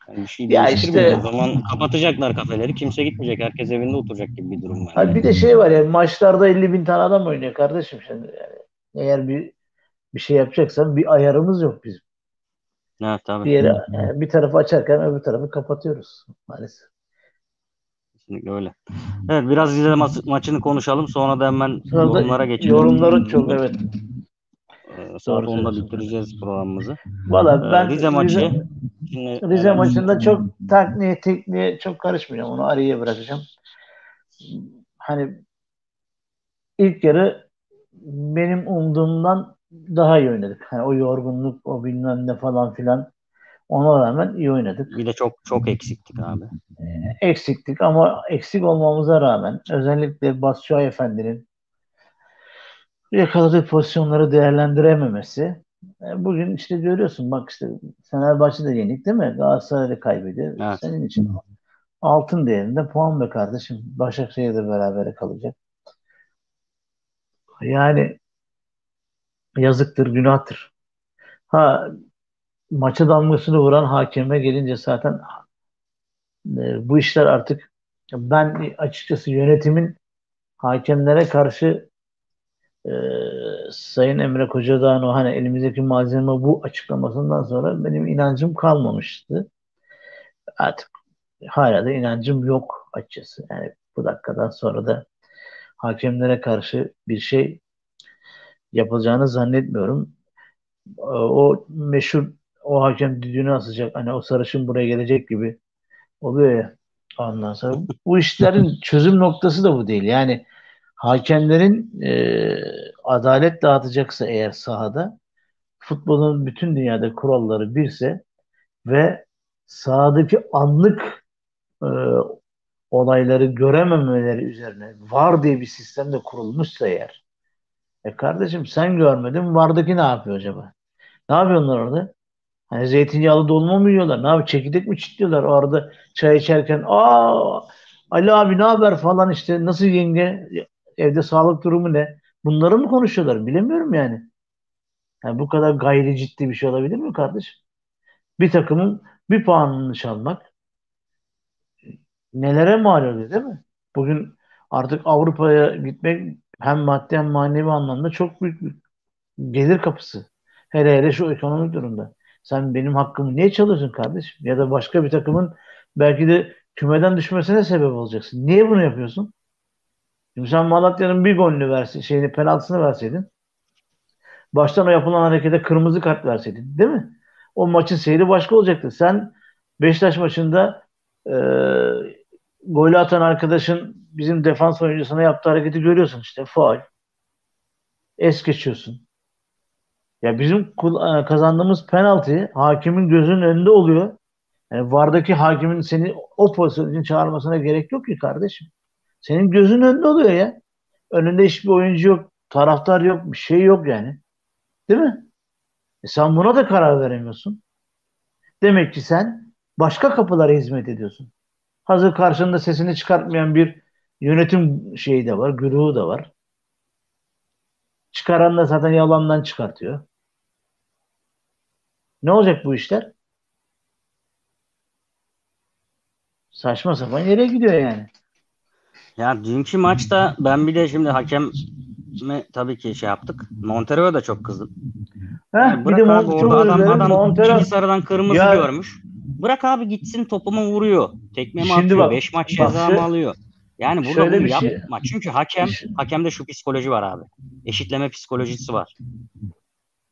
Yani bir şey Ya işte- O zaman kapatacaklar kafeleri. Kimse gitmeyecek. Herkes evinde oturacak gibi bir durum var. Ha, bir de şey var yani maçlarda 50 bin tane adam oynuyor kardeşim şimdi. Yani eğer bir bir şey yapacaksan bir ayarımız yok bizim. Evet tabii. Bir yere yani bir tarafı açarken öbür tarafı kapatıyoruz maalesef. Kesinlikle öyle. Evet biraz Rize ma- maçını konuşalım. Sonra da hemen Sonra da yorumlara geçelim. Yorumları çok evet. Ee, 10'da söylüyorsun. bitireceğiz programımızı. Valla Ee, ben Rize maçı. Rize, Şimdi, Rize evet, maçında çok takniğe tekniğe çok karışmayacağım. Onu araya bırakacağım. Hani ilk yarı benim umduğumdan daha iyi oynadık. Hani o yorgunluk, o bilmem ne falan filan ona rağmen iyi oynadık. Bir de çok çok eksiktik abi. Eksiktik ama eksik olmamıza rağmen özellikle Batshuayi Efendi'nin yakaladığı pozisyonları değerlendirememesi. E, Bugün işte görüyorsun bak işte Fenerbahçe'de yenik değil mi? Galatasaray'da kaybediyor. Evet. Senin için altın değerinde puan be kardeşim. Başakşehir'de berabere kalacak. Yani yazıktır, günahtır. Ha maça damgasını vuran hakeme gelince zaten e, bu işler artık ben açıkçası yönetimin hakemlere karşı e, Sayın Emre Kocadağ'ın o hani elimizdeki malzeme bu açıklamasından sonra benim inancım kalmamıştı. Artık hala da inancım yok açıkçası. Yani bu dakikadan sonra da hakemlere karşı bir şey yapılacağını zannetmiyorum. E, O meşhur o hakem düdüğünü asacak. Hani o sarışın buraya gelecek gibi oluyor ya. Ondan sonra bu işlerin *laughs* çözüm noktası da bu değil. Yani hakemlerin e, adalet dağıtacaksa eğer sahada futbolun bütün dünyada kuralları birse ve sahadaki anlık e, olayları görememeleri üzerine var diye bir sistem de kurulmuşsa eğer e kardeşim sen görmedin vardaki ne yapıyor acaba? Ne yapıyorlar orada? Hani zeytinyağlı dolma mı yiyorlar? Ne yapıyor? Çekirdek mi çitliyorlar orada çay içerken? Aa Ali abi ne haber falan işte nasıl yenge? Evde sağlık durumu ne? Bunları mı konuşuyorlar? Bilemiyorum yani. Yani bu kadar gayri ciddi bir şey olabilir mi kardeşim? Bir takımın bir puanını çalmak nelere mal oluyor değil mi? Bugün artık Avrupa'ya gitmek hem maddi hem manevi anlamda çok büyük bir gelir kapısı. Hele hele şu ekonomik durumda. Sen benim hakkımı niye çalıyorsun kardeşim? Ya da başka bir takımın belki de kümeden düşmesine sebep olacaksın. Niye bunu yapıyorsun? Şimdi sen Malatya'nın bir golünü versin, şeyini penaltısını verseydin. Baştan o yapılan harekete kırmızı kart verseydin, değil mi? O maçın seyri başka olacaktı. Sen Beşiktaş maçında e, golü atan arkadaşın bizim defans oyuncusuna yaptığı hareketi görüyorsun işte. Faul. Es geçiyorsun. Ya bizim e, kazandığımız penaltı hakimin gözünün önünde oluyor. Yani VAR'daki hakimin seni o pozisyon için çağırmasına gerek yok ki kardeşim. Senin gözünün önünde oluyor ya. Önünde hiçbir oyuncu yok, taraftar yok, bir şey yok yani. Değil mi? E sen buna da karar veremiyorsun. Demek ki sen başka kapılara hizmet ediyorsun. Hazır karşında sesini çıkartmayan bir yönetim şeyi de var, güruhu da var. Çıkaran da zaten yalandan çıkartıyor. Ne olacak bu işler? Saçma sapan yere gidiyor yani. Ya dünkü maçta ben bir de şimdi hakeme tabii ki şey yaptık. Montero'ya da çok kızdım. Heh, Yani bir de abi orada adam, dilerim, adam Montero- sarıdan kırmızı Ya- görmüş. Bırak abi gitsin topumu vuruyor. Tekme mi Şimdi atıyor? bak- beş maç ceza alıyor? Yani burada şöyle bunu şey- yapma. Çünkü hakem hakemde şu psikoloji var abi. Eşitleme psikolojisi var.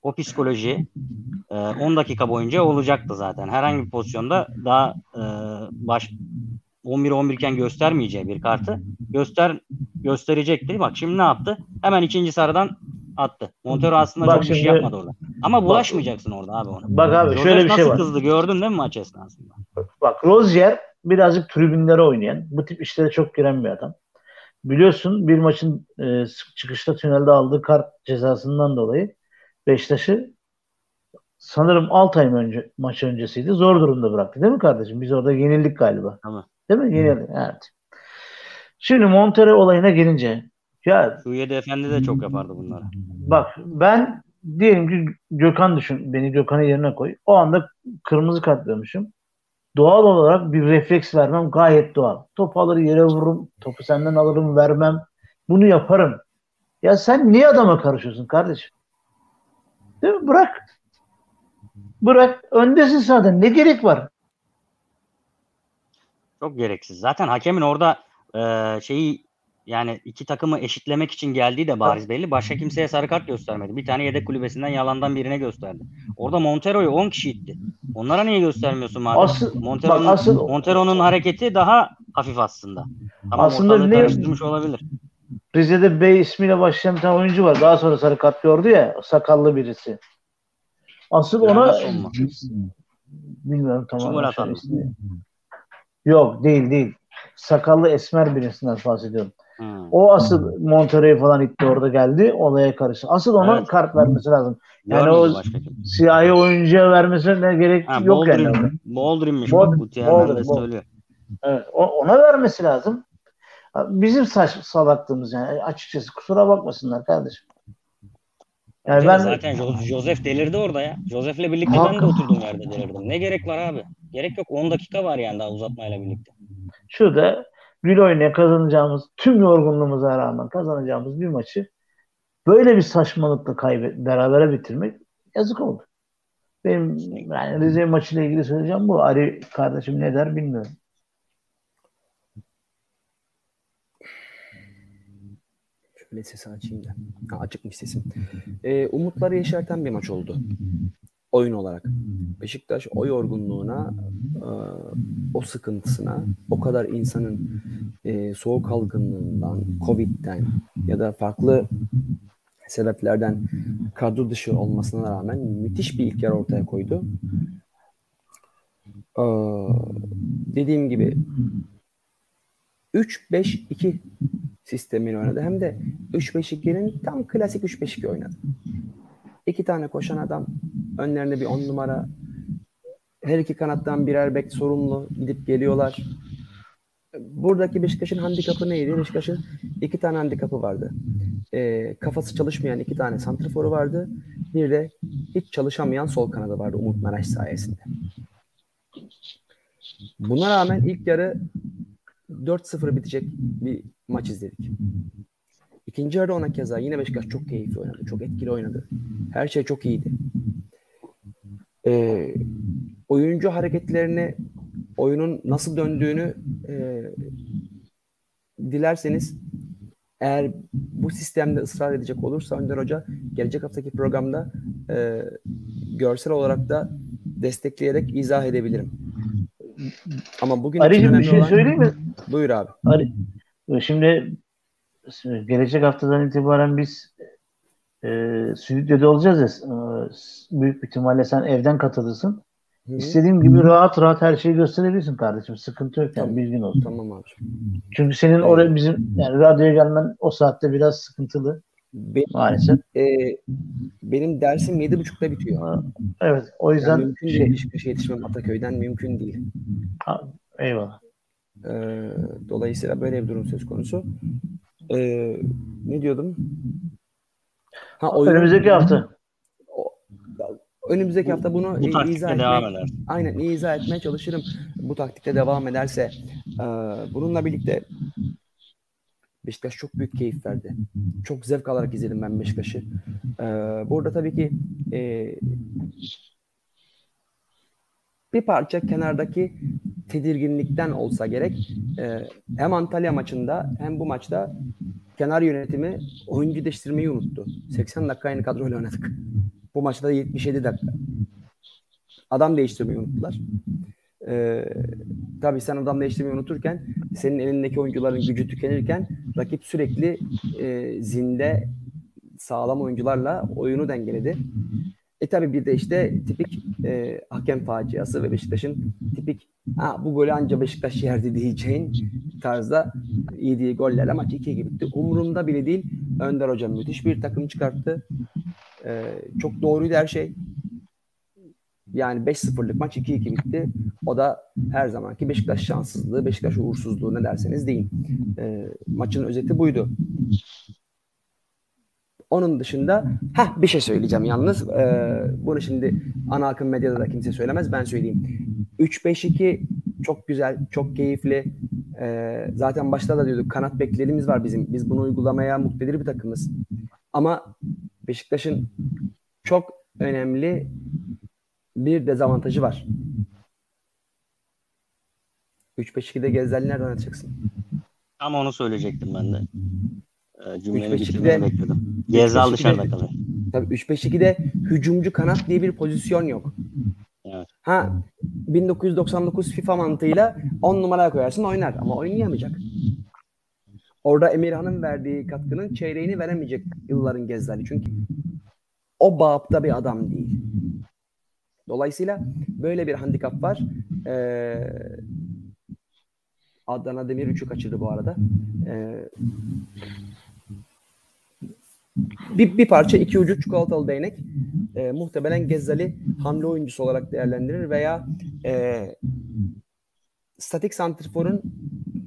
O psikoloji e, 10 dakika boyunca olacaktı zaten. Herhangi bir pozisyonda daha e, baş 11-11 iken göstermeyeceği bir kartı göster gösterecekti. Bak şimdi ne yaptı? Hemen ikinci sarıdan attı. Montero aslında Bak çok bir şey şimdi- yapmadı orada. Ama bulaşmayacaksın orada abi ona. Bak abi Joseph şöyle bir şey nasıl var. kızdı gördün değil mi maç esnasında? Bak Rozier birazcık tribünlere oynayan, bu tip işlere çok giren bir adam. Biliyorsun bir maçın e, çıkışta tünelde aldığı kart cezasından dolayı Beşiktaş'ı sanırım 6 ay önce maç öncesiydi. Zor durumda bıraktı değil mi kardeşim? Biz orada yenildik galiba. Tamam. Değil mi? Yenildik. Evet. Şimdi Montero olayına gelince ya Suyede Efendi de çok yapardı bunları. bak ben diyelim ki Gökhan düşün. Beni Gökhan'ın yerine koy. O anda kırmızı kart vermişim. Doğal olarak bir refleks vermem gayet doğal. Topu alır yere vururum. Topu senden alırım vermem. Bunu yaparım. Ya sen niye adama karışıyorsun kardeşim? Değil mi? Bırak. Bırak. Öndesin zaten. Ne gerek var? Çok gereksiz. Zaten hakemin orada e, şeyi yani iki takımı eşitlemek için geldiği de bariz belli. Başka kimseye sarı kart göstermedi. Bir tane yedek kulübesinden yalandan birine gösterdi. Orada Montero'yu 10 kişi itti. Onlara niye göstermiyorsun madem? Asıl, Montero'nun, bak asıl Montero'nun hareketi daha hafif aslında. Ama Aslında ne- karıştırmış olabilir. Rize'de Bey ismiyle başlayan bir tane oyuncu var. Daha sonra sarı kart gördü ya. Sakallı birisi. Asıl ona Anderson mu? bilmiyorum tamam. Yok değil değil. Sakallı esmer birisinden bahsediyorum. Hmm. O asıl Monterrey falan itti orada geldi. Olaya karıştı. Asıl ona Evet. kart vermesi lazım. Yani Görmedi o başka siyahi oyuncuya vermesine gerek Ha, yok yani. Baldwin, Baldwin'miş Bald- bak bu Baldwin, Baldwin. söylüyor. Evet, o- ona vermesi lazım. Bizim saç salaklığımız yani açıkçası kusura bakmasınlar kardeşim. Yani ben Zaten Jo- Joseph delirdi orada ya. Joseph'le birlikte ben de oturduğum yerde delirdim. Ne gerek var abi? Gerek yok. 10 dakika var yani daha uzatmayla birlikte. şurada gül oynaya kazanacağımız tüm yorgunluğumuza rağmen kazanacağımız bir maçı böyle bir saçmalıkla kaybet berabere bitirmek yazık oldu. Benim yani Rize maçıyla ilgili söyleyeceğim bu. Ali kardeşim ne der bilmiyorum. Şöyle sesi açayım da. Ha, açıkmış sesim. Ee, umutları yeşerten bir maç oldu. Oyun olarak. Beşiktaş o yorgunluğuna, e, o sıkıntısına, o kadar insanın e, soğuk algınlığından, Covid'den ya da farklı sebeplerden kadro dışı olmasına rağmen müthiş bir ilk yarı ortaya koydu. Ee, dediğim gibi 3-5-2 sistemini oynadı. Hem de 3-5-2'nin tam klasik 3-5-2 oynadı. İki tane koşan adam, önlerinde bir on numara. Her iki kanattan birer bek sorumlu gidip geliyorlar. Buradaki Beşiktaş'ın handikapı neydi? Beşiktaş'ın iki tane handikapı vardı. Ee, kafası çalışmayan iki tane santraforu vardı. Bir de hiç çalışamayan sol kanadı vardı Umut Meraş sayesinde. Buna rağmen ilk yarı 4-0 bitecek bir maç izledik. İkinci yarı ona keza yine Beşiktaş çok keyifli oynadı. Çok etkili oynadı. Her şey çok iyiydi. Ee, oyuncu hareketlerini oyunun nasıl döndüğünü e, dilerseniz eğer bu sistemde ısrar edecek olursa Önder Hoca gelecek haftaki programda e, görsel olarak da destekleyerek izah edebilirim. Ama bugün Arıcığım bir şey olan- söyleyeyim mi? Buyur abi. Arı, şimdi gelecek haftadan itibaren biz e, stüdyoda olacağız ya e, büyük bir ihtimalle sen evden katılırsın. Hı hı. İstediğim gibi rahat rahat her şeyi gösterebilirsin kardeşim. Sıkıntı yok yani bilgin olsun. Tamam abi. Çünkü senin oraya bizim yani radyoya gelmen o saatte biraz sıkıntılı Benim, maalesef. e, benim dersim yedi buçukta bitiyor. Ha, Evet o Yani yüzden mümkün şey değil. Beşiktaş'a yetişmem Ataköy'den mümkün değil. ha, eyvallah. E, dolayısıyla böyle bir durum söz konusu. E, ne diyordum? Ha, oyunun- Önümüzdeki hafta. Önümüzdeki hafta bunu Bu taktikle izah devam etmeye, eder. aynen izah etmeye çalışırım. Bu taktikte devam ederse. E, bununla birlikte Beşiktaş çok büyük keyif verdi. Çok zevk alarak izledim ben Beşiktaş'ı. E, burada tabii ki e, bir parça kenardaki tedirginlikten olsa gerek e, hem Antalya maçında hem bu maçta kenar yönetimi oyuncu değiştirmeyi unuttu. 80 dakika aynı kadroyla oynadık. Bu maçta da 77 dakika. Adam değiştirmeyi unuttular. Ee, tabii sen adam değiştirmeyi unuturken senin elindeki oyuncuların gücü tükenirken rakip sürekli e, zinde sağlam oyuncularla oyunu dengeledi. E tabi bir de işte tipik e, hakem faciası ve Beşiktaş'ın tipik ha, bu golü anca Beşiktaş yerdi diyeceğin tarzda yediği gollerle maç 2 gibi bitti. Umurumda bile değil. Önder Hocam müthiş bir takım çıkarttı. E, çok doğruydu her şey. Yani 5-0'lık maç 2-2 bitti. O da her zamanki Beşiktaş şanssızlığı, Beşiktaş uğursuzluğu ne derseniz deyin. E, maçın özeti buydu. Onun dışında ha bir şey söyleyeceğim yalnız. Ee, bunu şimdi ana akım medyada da kimse söylemez. Ben söyleyeyim. 3-5-2 çok güzel, çok keyifli. Ee, zaten başta da diyorduk kanat beklerimiz var bizim. Biz bunu uygulamaya muktedir bir takımız. Ama Beşiktaş'ın çok önemli bir dezavantajı var. 3-5-2'de Gezzel'i nereden atacaksın? Ama onu söyleyecektim ben de. Ee, cümleni bitirmeni bekledim. Gezal dışarıda kalıyor. Tabii 3-5-2'de hücumcu kanat diye bir pozisyon yok. Evet. Ha 1999 FIFA mantığıyla 10 numaraya koyarsın oynar ama oynayamayacak. Orada Emirhan'ın verdiği katkının çeyreğini veremeyecek yılların Gezzali. Çünkü o bağıpta bir adam değil. Dolayısıyla böyle bir handikap var. Ee, Adana Demir 3'ü kaçırdı bu arada. Ee, bir, bir parça iki ucu çikolatalı değnek. E, muhtemelen Gezzali hamle oyuncusu olarak değerlendirir veya e, statik santriforun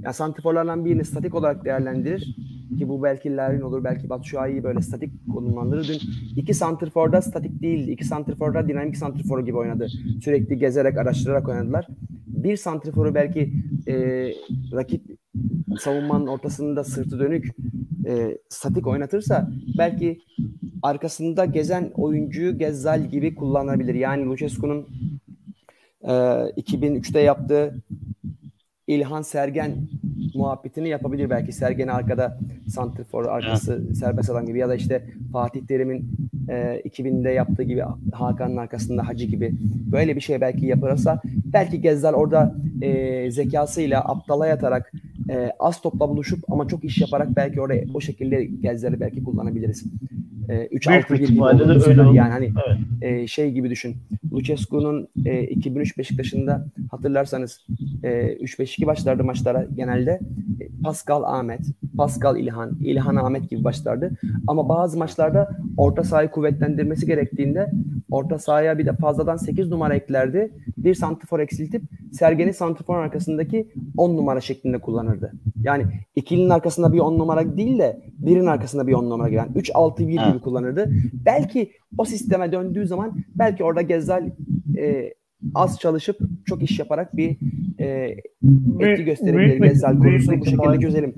yani santriforlardan birini statik olarak değerlendirir ki bu belki Larin olur belki Batshuayi'yi böyle statik konumlandırır. Dün iki santriforda statik değildi. İki santriforda dinamik santrifor gibi oynadı. Sürekli gezerek araştırarak oynadılar. Bir santriforu belki e, rakip savunmanın ortasında sırtı dönük e, statik oynatırsa belki arkasında gezen oyuncuyu Gezzal gibi kullanabilir. Yani Lucescu'nun e, 2003'te yaptığı İlhan Sergen muhabbetini yapabilir belki. Sergen arkada santrfor arkası evet. serbest adam gibi ya da işte Fatih Terim'in e, 2000'de yaptığı gibi Hakan'ın arkasında Hacı gibi böyle bir şey belki yaparsa belki Gezzal orada e, zekasıyla aptala yatarak e, az topla buluşup ama çok iş yaparak belki oraya o şekilde Gezzal'i belki kullanabiliriz. E, 3-6-1 gibi öyle yani hani evet. e, şey gibi düşün. Lucescu'nun e, 2003 Beşiktaş'ında hatırlarsanız e, 3-5-2 başlardı maçlara genelde. E, Pascal Ahmet, Pascal İlhan, İlhan Ahmet gibi başlardı. Ama bazı maçlarda orta sahayı kuvvetlendirmesi gerektiğinde orta sahaya bir de fazladan 8 numara eklerdi. Bir santifor eksiltip Sergen'i santifor arkasındaki 10 numara şeklinde kullanırdı. Yani ikilinin arkasında bir 10 numara değil de birin arkasında bir 10 numara giren 3-6-1 gibi kullanırdı. Belki o sisteme döndüğü zaman belki orada Gezzal e, az çalışıp çok iş yaparak bir e, etki gösterebilir. Gezzal konusunu bu şekilde çözelim.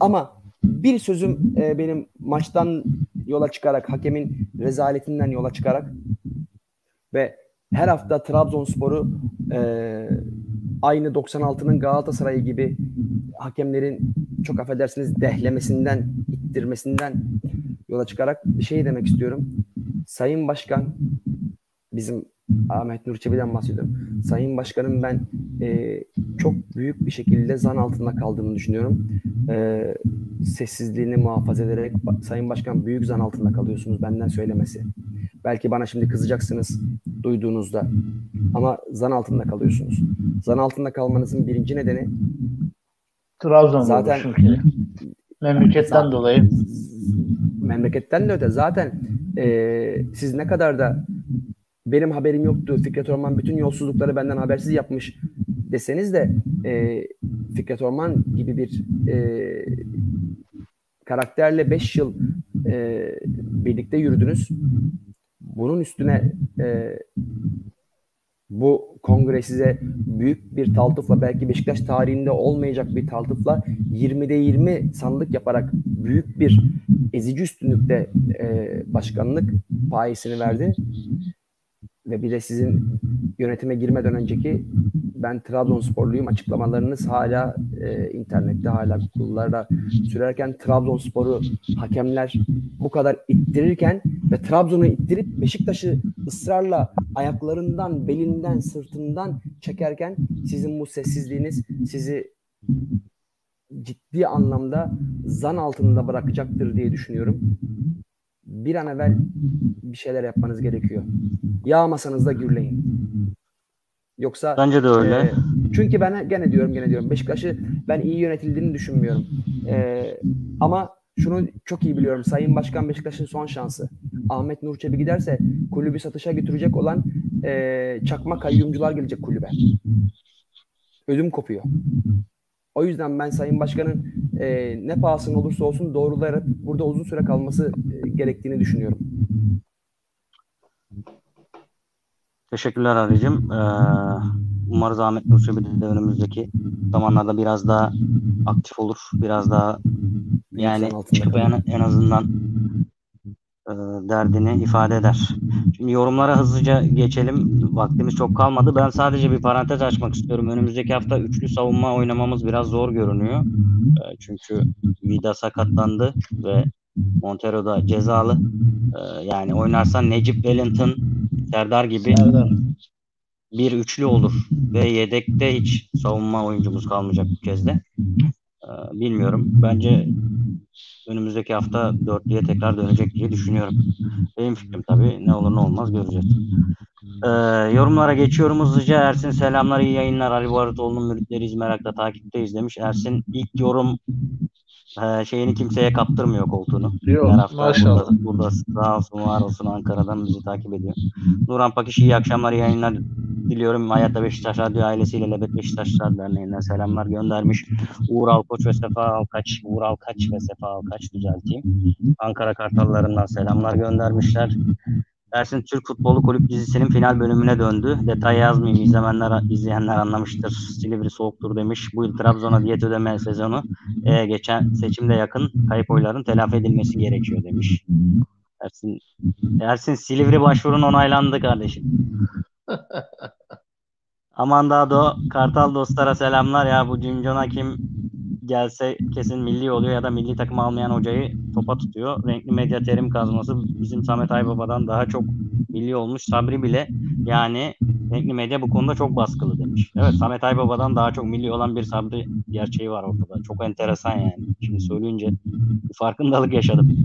Ama bir sözüm e, benim maçtan yola çıkarak, hakemin rezaletinden yola çıkarak ve her hafta Trabzonspor'u e, aynı 96'nın Galatasaray'ı gibi hakemlerin çok affedersiniz dehlemesinden, ittirmesinden yola çıkarak bir şey demek istiyorum. Sayın Başkan bizim Ahmet Nur Çebi'den bahsediyorum. Sayın Başkanım ben e, çok büyük bir şekilde zan altında kaldığını düşünüyorum. E, sessizliğini muhafaza ederek Sayın Başkan büyük zan altında kalıyorsunuz benden söylemesi. Belki bana şimdi kızacaksınız duyduğunuzda. Ama zan altında kalıyorsunuz. Zan altında kalmanızın birinci nedeni Trabzon zaten. Memleketten zaten, dolayı. Memleketten de öte. Zaten e, siz ne kadar da benim haberim yoktu. Fikret Orman bütün yolsuzlukları benden habersiz yapmış deseniz de e, Fikret Orman gibi bir e, karakterle 5 yıl e, birlikte yürüdünüz. Bunun üstüne e, bu kongre size büyük bir taltıfla belki Beşiktaş tarihinde olmayacak bir taltıfla 20'de 20 sandık yaparak büyük bir ezici üstünlükte e, başkanlık payesini verdi ve bir de sizin yönetime girmeden önceki ben Trabzonsporluyum açıklamalarınız hala e, internette hala kullarda sürerken Trabzonspor'u hakemler bu kadar ittirirken ve Trabzon'u ittirip Beşiktaş'ı ısrarla ayaklarından, belinden, sırtından çekerken sizin bu sessizliğiniz sizi ciddi anlamda zan altında bırakacaktır diye düşünüyorum. Bir an evvel bir şeyler yapmanız gerekiyor. Yağmasanız da gürleyin. Yoksa Bence de öyle. E, çünkü ben gene diyorum gene diyorum Beşiktaş'ı ben iyi yönetildiğini düşünmüyorum. E, ama şunu çok iyi biliyorum. Sayın Başkan Beşiktaş'ın son şansı. Ahmet Nur Çebi giderse kulübü satışa götürecek olan e, çakma kayyumcular gelecek kulübe. Ödüm kopuyor. O yüzden ben Sayın Başkan'ın e, ne pahasına olursa olsun doğrulayarak burada uzun süre kalması e, gerektiğini düşünüyorum. Teşekkürler Ali'cim. Ee, umarız Ahmet Nurçebi de önümüzdeki zamanlarda biraz daha aktif olur. Biraz daha yani çıkıp en, en azından derdini ifade eder. Şimdi yorumlara hızlıca geçelim. Vaktimiz çok kalmadı. Ben sadece bir parantez açmak istiyorum. Önümüzdeki hafta üçlü savunma oynamamız biraz zor görünüyor. E, çünkü Vida sakatlandı ve Montero da cezalı. E, yani oynarsan Necip Wellington, Serdar gibi Serdar. bir üçlü olur ve yedekte hiç savunma oyuncumuz kalmayacak bu kez de. E, bilmiyorum. Bence önümüzdeki hafta dörtlüye tekrar dönecek diye düşünüyorum. Benim fikrim tabii. Ne olur ne olmaz göreceğiz. Ee, yorumlara geçiyorum hızlıca. Ersin selamlar, iyi yayınlar. Ali Barıtoğlu'nun müritleriyiz merakla takipteyiz demiş. Ersin ilk yorum e, şeyini kimseye kaptırmıyor koltuğunu. Yok Her hafta maşallah. Burada, burada sağ olsun var olsun Ankara'dan bizi takip ediyor. Nuran Pakiş iyi akşamlar, yayınlar diliyorum. Hayatta Beşiktaş Radyo ailesiyle Lebet Beşiktaşlar Derneği'nden selamlar göndermiş. Uğur Alkoç ve Sefa Alkaç, Uğur Alkaç ve Sefa Alkaç düzelteyim. Ankara Kartallarından selamlar göndermişler. Ersin Türk Futbolu Kulüp dizisinin final bölümüne döndü. Detay yazmayayım izleyenler, izleyenler anlamıştır. Silivri soğuktur demiş. Bu yıl Trabzon'a diyet ödeme sezonu. E, geçen seçimde yakın kayıp oyların telafi edilmesi gerekiyor demiş. Ersin, Ersin Silivri başvurun onaylandı kardeşim. *laughs* Aman daha da Kartal dostlara selamlar ya bu Cincona kim gelse kesin milli oluyor ya da milli takım almayan hocayı topa tutuyor. Renkli medya terim kazması bizim Samet Aybaba'dan daha çok milli olmuş. Sabri bile yani renkli medya bu konuda çok baskılı demiş. Evet Samet Aybaba'dan daha çok milli olan bir Sabri gerçeği var ortada. Çok enteresan yani. Şimdi söyleyince farkındalık yaşadım.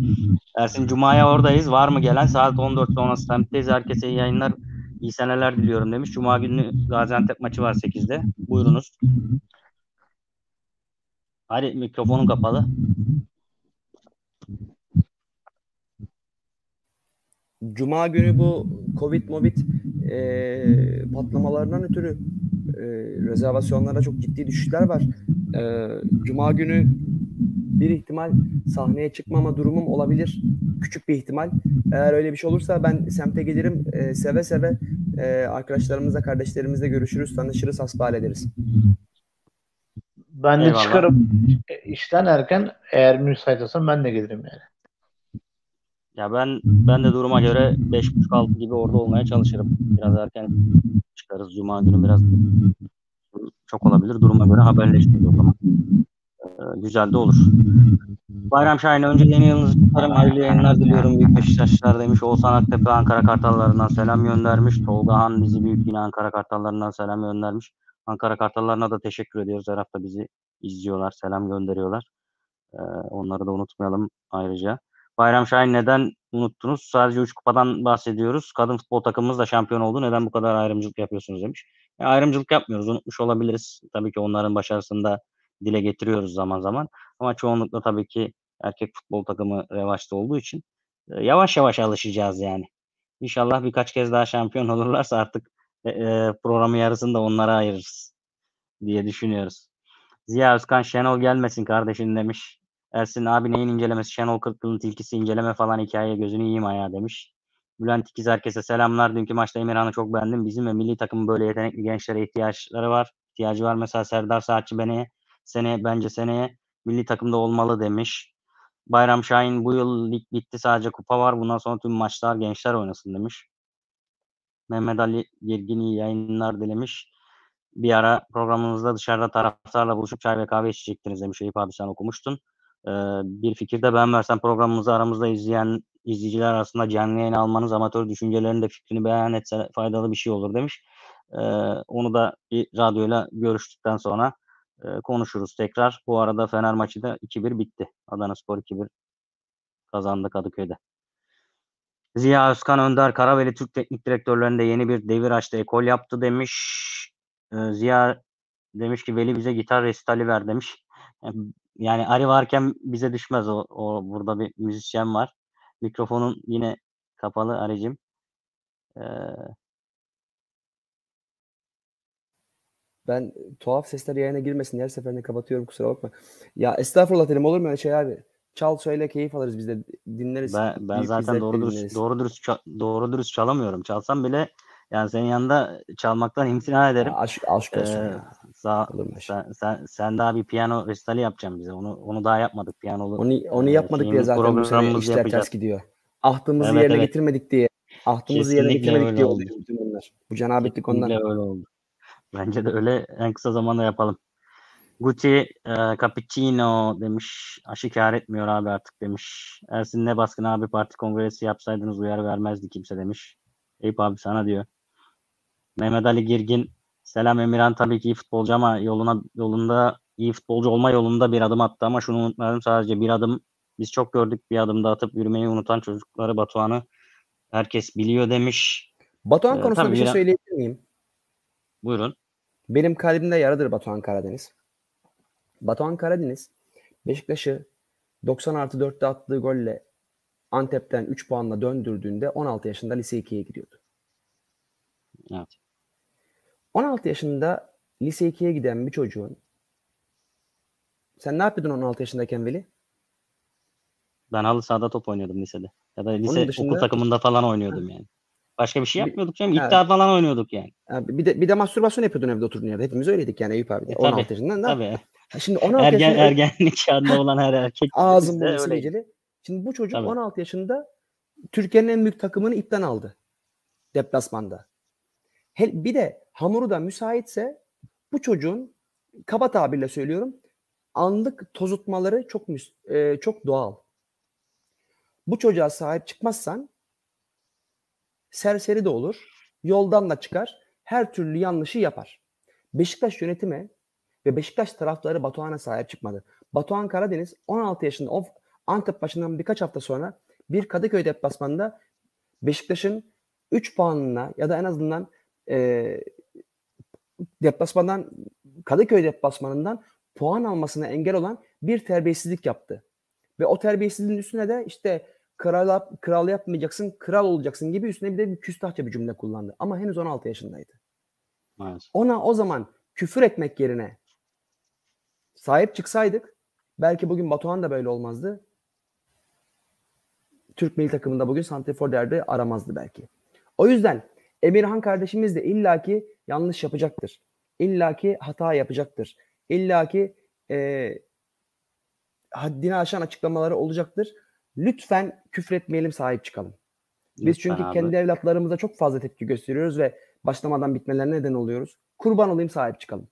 Ersin Cuma'ya oradayız. Var mı gelen? Saat 14 sonrası semtteyiz. Herkese iyi yayınlar. İyi seneler diliyorum demiş. Cuma günü Gaziantep maçı var 8'de. Buyurunuz. Hadi mikrofonun kapalı. Cuma günü bu Covid Movid e, patlamalarından ötürü e, rezervasyonlara çok ciddi düşüşler var. E, Cuma günü bir ihtimal sahneye çıkmama durumum olabilir. Küçük bir ihtimal. Eğer öyle bir şey olursa ben semte gelirim. E, seve seve e, arkadaşlarımızla, kardeşlerimizle görüşürüz, tanışırız, hasbihal ederiz. Ben de Eyvallah. çıkarım işten erken eğer müsait olsam ben de gelirim yani. Ya ben ben de duruma göre 5.30-6 gibi orada olmaya çalışırım. Biraz erken çıkarız. Cuma günü biraz çok olabilir. Duruma göre haberleşiriz o zaman. Ee, güzel de olur. Bayram Şahin önce yeni yılınızı kutlarım. Hayırlı yayınlar diliyorum. Büyük Beşiktaşlar demiş. Oğuzhan Aktepe Ankara Kartallarından selam göndermiş. Tolga Han dizi büyük yine Ankara Kartallarından selam göndermiş. Ankara Kartallarına da teşekkür ediyoruz. Her hafta bizi izliyorlar, selam gönderiyorlar. Ee, onları da unutmayalım ayrıca. Bayram Şahin neden unuttunuz? Sadece 3 kupadan bahsediyoruz. Kadın futbol takımımız da şampiyon oldu. Neden bu kadar ayrımcılık yapıyorsunuz demiş. E, ayrımcılık yapmıyoruz. Unutmuş olabiliriz. Tabii ki onların başarısını da dile getiriyoruz zaman zaman. Ama çoğunlukla tabii ki erkek futbol takımı revaçta olduğu için e, yavaş yavaş alışacağız yani. İnşallah birkaç kez daha şampiyon *laughs* olurlarsa artık e, programı yarısını da onlara ayırırız diye düşünüyoruz. Ziya Özkan Şenol gelmesin kardeşin demiş. Ersin abi neyin incelemesi? Şenol Kırklı'nın tilkisi inceleme falan hikaye gözünü yiyeyim ayağa demiş. Bülent İkiz herkese selamlar. Dünkü maçta Emirhan'ı çok beğendim. Bizim ve milli takımın böyle yetenekli gençlere ihtiyaçları var. İhtiyacı var. Mesela Serdar Saatçi beni seneye bence seneye milli takımda olmalı demiş. Bayram Şahin bu yıl lig bitti sadece kupa var. Bundan sonra tüm maçlar gençler oynasın demiş. Mehmet Ali Girgin iyi yayınlar dilemiş. Bir ara programımızda dışarıda taraftarla buluşup çay ve kahve içecektiniz demiş Eyüp abi sen okumuştun. Ee, bir fikirde ben versem programımızı aramızda izleyen izleyiciler arasında canlı yayın almanız amatör düşüncelerini de fikrini beyan etse faydalı bir şey olur demiş. Ee, onu da bir radyoyla görüştükten sonra e, konuşuruz tekrar. Bu arada Fener maçı da 2-1 bitti. Adana Spor 2-1 kazandı Kadıköy'de. Ziya Özkan Önder Karaveli Türk Teknik Direktörlerinde yeni bir devir açtı. Ekol yaptı demiş. Ee, Ziya demiş ki Veli bize gitar resitali ver demiş. Yani Ari varken bize düşmez o, o burada bir müzisyen var. Mikrofonun yine kapalı Aricim. Ee, Ben tuhaf sesler yayına girmesin her seferinde kapatıyorum kusura bakma. Ya estağfurullah dedim olur mu öyle şey abi? Çal söyle keyif alırız biz de dinleriz. ben ben Büyük zaten doğru dürüst doğru dürüst ça- doğru dürüst çalamıyorum. Çalsam bile yani senin yanında çalmaktan imtina ederim. Ya aşk, aşk olsun Ee, ya. sağ, sen, sen, sen daha bir piyano resitali yapacaksın bize. Onu onu daha yapmadık. Piyanolu Onu, onu e, yapmadık diye zaten bu sene işler yapacağız. ters gidiyor. Ahdımızı Evet, yerine evet. getirmedik diye. Ahdımızı yerine Kesinlikle getirmedik öyle diye oldu. Bu cenabetlik ondan. Kesinlikle öyle oldu. Bence de öyle. En kısa zamanda yapalım. Guti e, Cappuccino demiş. Aşikar etmiyor abi artık demiş. Ersin ne baskın abi parti kongresi yapsaydınız uyarı vermezdi kimse demiş. Eyüp abi sana diyor. Mehmet Ali Girgin Selam Emirhan tabii ki iyi futbolcu ama yoluna yolunda iyi futbolcu olma yolunda bir adım attı ama şunu unutmayalım sadece bir adım biz çok gördük bir adım da atıp yürümeyi unutan çocukları Batuhan'ı herkes biliyor demiş. Batuhan Ee, konusunda bir şey söyleyebilir miyim? Buyurun. Benim kalbimde yaradır Batuhan Karadeniz. Batuhan Karadeniz Beşiktaş'ı 90 artı 4'te attığı golle Antep'ten 3 puanla döndürdüğünde 16 yaşında lise 2'ye gidiyordu. Evet. 16 yaşında lise 2'ye giden bir çocuğun sen ne yapıyordun 16 yaşındayken Veli? Ben halı sahada top oynuyordum lisede. Ya da lise dışında- okul takımında falan oynuyordum yani. Başka bir şey yapmıyorduk canım. Evet. İddia falan oynuyorduk yani. Bir de bir de mastürbasyon yapıyordun evde oturduğun yerde. Hepimiz öyleydik yani Eyüp abi. E, 16 tabii, yaşından da. Tabii. Şimdi 16 Ergen, yaşında ergenlik *laughs* çağında olan her erkek. ağzım öyleydi. sileceli. Şimdi bu çocuk Tabii. 16 yaşında Türkiye'nin en büyük takımını ipten aldı. Deplasmanda. He, bir de hamuru da müsaitse bu çocuğun kaba tabirle söylüyorum anlık tozutmaları çok müs- e, çok doğal. Bu çocuğa sahip çıkmazsan serseri de olur, yoldan da çıkar, her türlü yanlışı yapar. Beşiktaş yönetimi ve Beşiktaş taraftarı Batuhan'a sahip çıkmadı. Batuhan Karadeniz 16 yaşında of, Antep başından birkaç hafta sonra bir Kadıköy deplasmanında Beşiktaş'ın 3 puanına ya da en azından e, deplasmandan Kadıköy deplasmanından puan almasına engel olan bir terbiyesizlik yaptı. Ve o terbiyesizliğin üstüne de işte kral, kral yapmayacaksın, kral olacaksın gibi üstüne bir de bir küstahça bir cümle kullandı. Ama henüz 16 yaşındaydı. Maalesef. Ona o zaman küfür etmek yerine sahip çıksaydık belki bugün Batuhan da böyle olmazdı. Türk milli takımında bugün Santrifor derbi aramazdı belki. O yüzden Emirhan kardeşimiz de illaki yanlış yapacaktır. İllaki hata yapacaktır. İllaki e, haddini aşan açıklamaları olacaktır. Lütfen küfretmeyelim sahip çıkalım. Biz Lütfen çünkü abi. kendi evlatlarımıza çok fazla tepki gösteriyoruz ve başlamadan bitmelerine neden oluyoruz. Kurban olayım sahip çıkalım.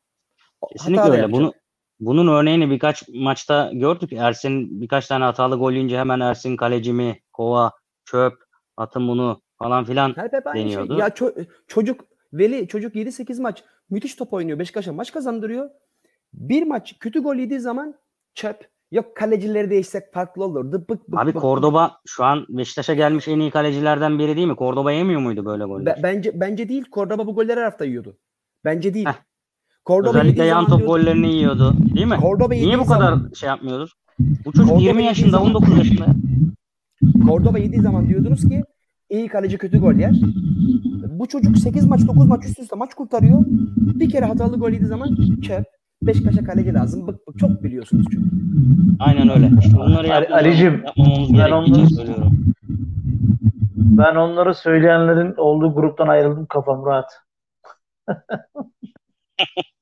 Kesinlikle hata öyle. Bunu bunun örneğini birkaç maçta gördük. Ersin birkaç tane hatalı gol yiyince hemen Ersin kaleci mi, kova, çöp, atın bunu falan filan. Hep hep aynı şey. deniyordu. Ya ço- çocuk Veli çocuk 7-8 maç müthiş top oynuyor. Beşiktaş'a maç kazandırıyor. Bir maç kötü gol yediği zaman çöp. Yok kalecileri değişsek farklı olurdu. Bık bık Abi bık. Cordoba şu an Beşiktaş'a gelmiş en iyi kalecilerden biri değil mi? Cordoba yemiyor muydu böyle goller? Be- bence bence değil. Cordoba bu golleri her hafta yiyordu. Bence değil. Heh. Cordoba Özellikle yan top gollerini yiyordu. Değil mi? Cordoba Niye bu kadar zaman- şey yapmıyoruz? Bu çocuk Cordoba 20 yediği yaşında, zaman- 19 yaşında. Cordoba yediği zaman diyordunuz ki iyi kaleci kötü gol yer. Bu çocuk 8 maç 9 maç üst üste maç kurtarıyor. Bir kere hatalı gol yediği zaman çöp. Beşiktaş'a kaleci lazım. Bık bık. Çok biliyorsunuz çünkü. Aynen öyle. İşte bunları Ali- yapmamamız- Alicim, ben onları- söylüyorum. Ben onları söyleyenlerin olduğu gruptan ayrıldım kafam rahat. *laughs*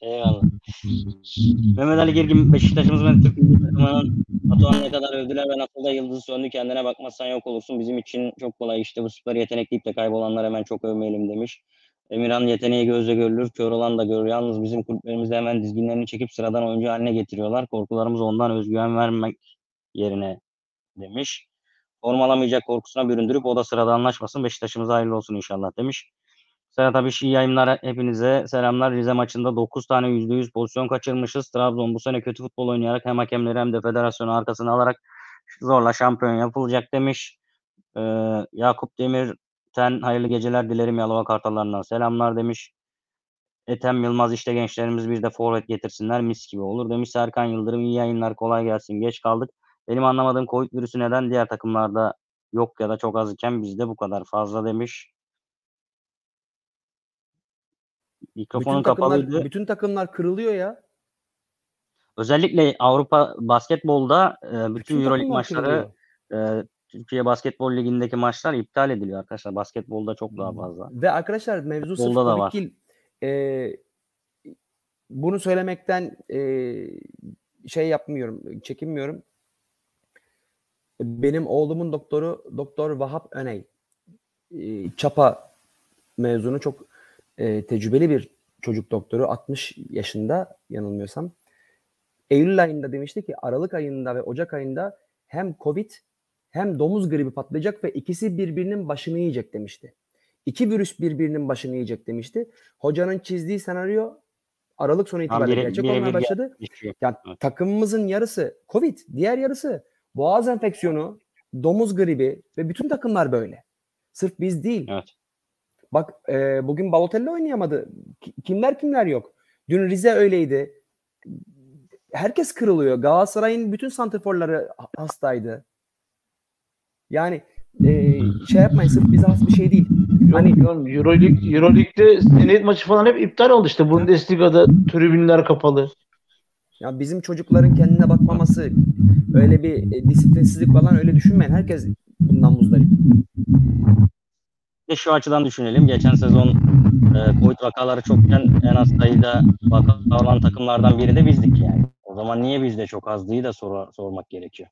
Eyvallah. *laughs* Mehmet Ali Girgin Beşiktaş'ımız ve Türk milli takımının Batuhan'ı ne kadar övdüler ve nasıl da yıldızı söndü kendine bakmazsan yok olursun. Bizim için çok kolay işte bu süper yetenek deyip de kaybolanlar hemen çok övmeyelim demiş. Emirhan yeteneği gözle görülür, kör olan da görür. Yalnız bizim kulüplerimizde hemen dizginlerini çekip sıradan oyuncu haline getiriyorlar. Korkularımız ondan özgüven vermek yerine demiş. Formalamayacak korkusuna büründürüp o da sıradanlaşmasın. Beşiktaş'ımıza hayırlı olsun inşallah demiş. Serhat abi iyi yayınlar hepinize. Selamlar. Rize maçında 9 tane %100 pozisyon kaçırmışız. Trabzon bu sene kötü futbol oynayarak hem hakemleri hem de federasyonu arkasına alarak zorla şampiyon yapılacak demiş. Ee, Yakup Demirten hayırlı geceler dilerim Yalova Kartallarından selamlar demiş. Ethem Yılmaz işte gençlerimiz bir de forvet getirsinler mis gibi olur demiş. Serkan Yıldırım iyi yayınlar kolay gelsin geç kaldık. Benim anlamadığım Covid virüsü neden diğer takımlarda yok ya da çok az iken bizde bu kadar fazla demiş. Mikrofonun bütün takımlar, kapalıydı. bütün takımlar kırılıyor ya. Özellikle Avrupa basketbolda e, bütün, Bütün Euroleague maçları kırılıyor. e, Türkiye Basketbol Ligi'ndeki maçlar iptal ediliyor arkadaşlar. Basketbolda çok daha fazla. Ve arkadaşlar mevzu sırf da var. değil. Ee, bunu söylemekten e, şey yapmıyorum, çekinmiyorum. Benim oğlumun doktoru Doktor Vahap Öney. Ee, Çapa mezunu çok e, tecrübeli bir çocuk doktoru. 60 yaşında yanılmıyorsam. Eylül ayında demişti ki Aralık ayında ve Ocak ayında hem Covid hem domuz gribi patlayacak ve ikisi birbirinin başını yiyecek demişti. İki virüs birbirinin başını yiyecek demişti. Hocanın çizdiği senaryo Aralık sonu itibariyle bire- gerçek olmaya başladı. Yani takımımızın yarısı Covid, diğer yarısı boğaz enfeksiyonu, domuz gribi ve bütün takımlar böyle. Sırf biz değil. Evet. Bak e, bugün Balotelli oynayamadı. Ki- Kimler kimler yok. Dün Rize öyleydi. Herkes kırılıyor. Galatasaray'ın bütün santrforları ha- hastaydı. Yani e, şey yapmayın sırf bize has bir şey değil. Hani Euroleague, Euroleague'de senet maçı falan hep iptal oldu işte. Bundesliga'da tribünler kapalı. Ya bizim çocukların kendine bakmaması, öyle bir e, disiplinsizlik falan öyle düşünmeyin. Herkes bundan muzdarip. De şu açıdan düşünelim. Geçen sezon e, Covid vakaları çokken en az sayıda vaka olan takımlardan biri de bizdik yani. O zaman niye bizde çok azdığı da sor- sormak gerekiyor.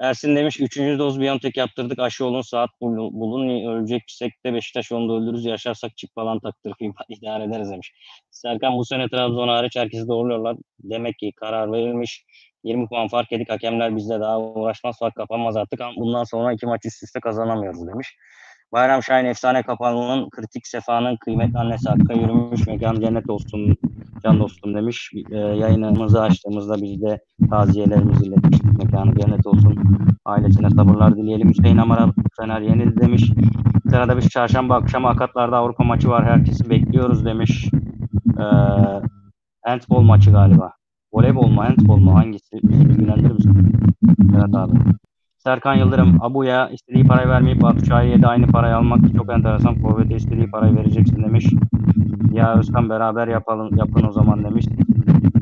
Ersin demiş 3. doz Biontech yaptırdık. Aşı olun saat bul- bulun. Öleceksek de Beşiktaş yolunda öldürürüz. Yaşarsak çip falan taktırıp *laughs* idare ederiz demiş. Serkan bu sene Trabzon hariç herkesi doğruyorlar. Demek ki karar verilmiş. 20 puan fark edik. Hakemler bizle daha uğraşmaz. Fark kapanmaz artık. Bundan sonra iki maç üst üste kazanamıyoruz demiş. Bayram Şahin efsane kapanının kritik sefanın kıymetli annesi Hakk'a yürümüş. Mekan cennet olsun can dostum demiş. E, yayınımızı açtığımızda biz de taziyelerimizi iletmiştik. Mekanı cennet olsun. Ailesine sabırlar dileyelim. Hüseyin Amara Fener yenildi demiş. Sırada bir çarşamba akşamı Akatlar'da Avrupa maçı var. Herkesi bekliyoruz demiş. E, handball maçı galiba. Voleybol mu handball mu hangisi? Bizi bilgilendirir misin? Evet abi. Serkan Yıldırım, Abu'ya istediği parayı vermeyip Batshuayi'ye de aynı parayı almak çok enteresan. Forvet'e istediği parayı vereceksin demiş. Ya Özkan beraber yapalım, yapın o zaman demiş.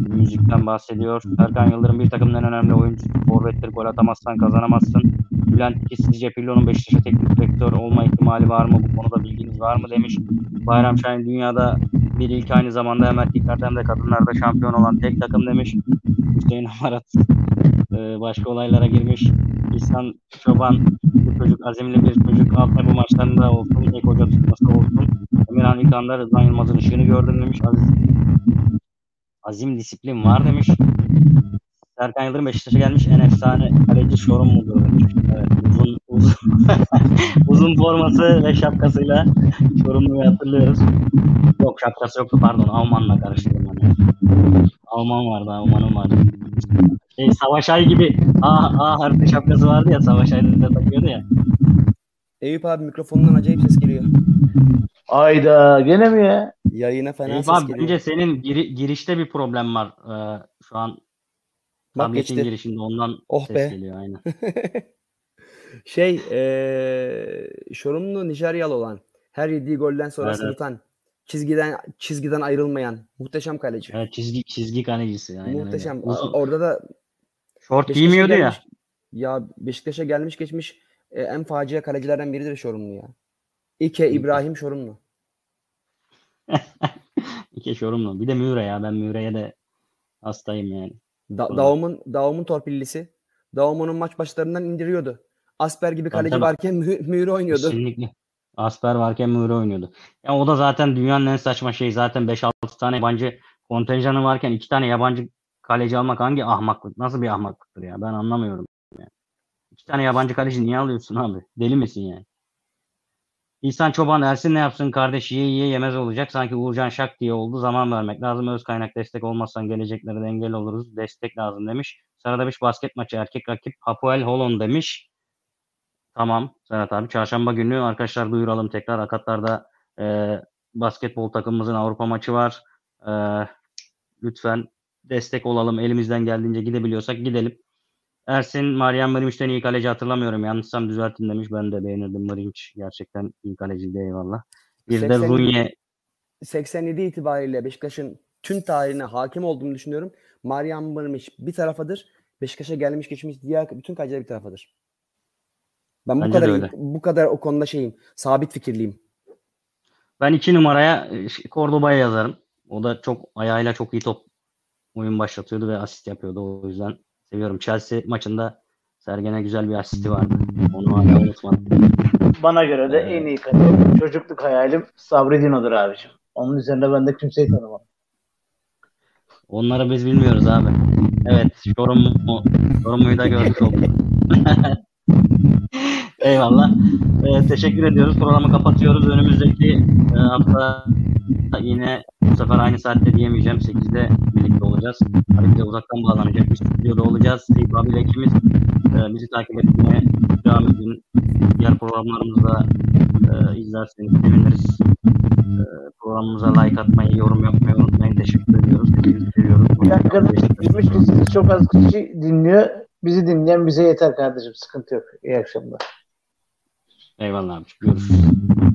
Müzikten bahsediyor. Serkan Yıldırım bir takımın en önemli oyuncusu. Forvettir gol atamazsan kazanamazsın. Bülent İki sizce Pirlo'nun Beşiktaş'a teknik direktör olma ihtimali var mı? Bu konuda bilginiz var mı demiş. Bayram Şahin dünyada bir ilk aynı zamanda hem erkeklerde hem de kadınlarda şampiyon olan tek takım demiş. Hüseyin Amarat e, başka olaylara girmiş. İhsan Çoban bu çocuk azimli bir çocuk. Altyapı maçlarında olsun, ek hoca tutması olsun. Emirhan İlkan'da Rıdvan Yılmaz'ın ışığını gördüm demiş. Aziz, azim disiplin var demiş. Serkan Yıldırım Beşiktaş'a gelmiş en efsane kaleci Şorum mudur. Evet, uzun uzun, *laughs* uzun forması ve şapkasıyla Şorumlu'yu hatırlıyoruz. Yok şapkası yoktu pardon Alman'la karıştırdım onu. Alman vardı Alman'ın vardı. Şey, Savaş Ay gibi A, A harfi şapkası vardı ya Savaş Ay'da takıyordu ya. Eyüp abi mikrofonundan acayip ses geliyor. Ayda gene mi ya? Yayına fena Eyüp ses abi geliyor. bence senin giri- girişte bir problem var. Ee, şu an Bak tabletin geçti. girişinde ondan Oh ses be. geliyor aynen. *laughs* Şey, eee Şorumlu Nijeryalı olan, her yediği golden sonra Evet, sırıtan, çizgiden çizgiden ayrılmayan muhteşem kaleci. Evet, çizgi çizgi kalecisi aynen öyle. muhteşem. Uzun- Orada da Şort Beşiktaş'a giymiyordu ya. gelmiş, ya Beşiktaş'a gelmiş geçmiş e, en facia kalecilerden biridir Şorumlu ya. İke İbrahim Şorumlu. *laughs* İki Şorumlu. Bir de Müre ya. Ben Müre'ye de hastayım yani. Da, Doğru. Daum'un Daum'un torpillisi. Daum'un maç başlarından indiriyordu. Asper gibi kaleci tabii. varken Mü- Mühür oynuyordu. Kesinlikle. Asper varken Müre oynuyordu. Ya o da zaten dünyanın en saçma şeyi. Zaten 5-6 tane yabancı kontenjanı varken iki tane yabancı kaleci almak hangi ahmaklık? Nasıl bir ahmaklıktır ya? Ben anlamıyorum. Yani. İki tane yabancı kaleci niye alıyorsun abi? Deli misin yani? İhsan Çoban Ersin ne yapsın kardeş yiye yiye yemez olacak. Sanki Uğurcan Şak diye oldu. Zaman vermek lazım. Öz kaynak destek olmazsan geleceklere de engel oluruz. Destek lazım demiş. Sırada bir basket maçı erkek rakip Hapoel Holon demiş. Tamam Serhat abi. Çarşamba günü arkadaşlar duyuralım tekrar. Akatlar'da e, basketbol takımımızın Avrupa maçı var. E, lütfen destek olalım. Elimizden geldiğince gidebiliyorsak gidelim. Ersin Meryem Mırınç'ten iyi kaleci hatırlamıyorum. Yanlışsam düzeltin demiş. Ben de beğenirdim Mırınç. Gerçekten iyi kaleciydi eyvallah. Bir de 80 Runye 87 itibariyle Beşiktaş'ın tüm tarihine hakim olduğunu düşünüyorum. Marian Mırmış bir tarafadır. Beşiktaş'a gelmiş geçmiş diğer bütün kaleciler bir tarafadır. Ben bu Bence de kadar bu kadar o konuda şeyim. Sabit fikirliyim. Ben iki numaraya e, şey, Cordoba'ya yazarım. O da çok ayağıyla çok iyi top oyun başlatıyordu ve asist yapıyordu. O yüzden seviyorum. Chelsea maçında Sergen'e güzel bir asisti vardı. Onu hala unutmadım. Bana göre de en iyi kaleci. Çocukluk hayalim Sabri Dino'dur abicim. Onun üzerine ben de kimseyi tanımam. Onları biz bilmiyoruz abi. Evet. Yorumumu, yorumuyu da gördük olduk. *laughs* Eyvallah. Ee, teşekkür ediyoruz. Programı kapatıyoruz. Önümüzdeki e, hafta yine bu sefer aynı saatte diyemeyeceğim. 8'de birlikte olacağız. Tabii uzaktan bağlanacak. Biz stüdyoda olacağız. Eyüp abiyle ikimiz e, bizi takip etmeye devam edin. Diğer programlarımızı da e, izlerseniz seviniriz. E, programımıza like atmayı, yorum yapmayı unutmayın. Teşekkür ediyoruz. Seviyoruz. Bir dakika demiş ki sizi çok az kişi dinliyor. Bizi dinleyen bize yeter kardeşim. Sıkıntı yok. İyi akşamlar. Eyvallah abi. Görüşürüz. *laughs*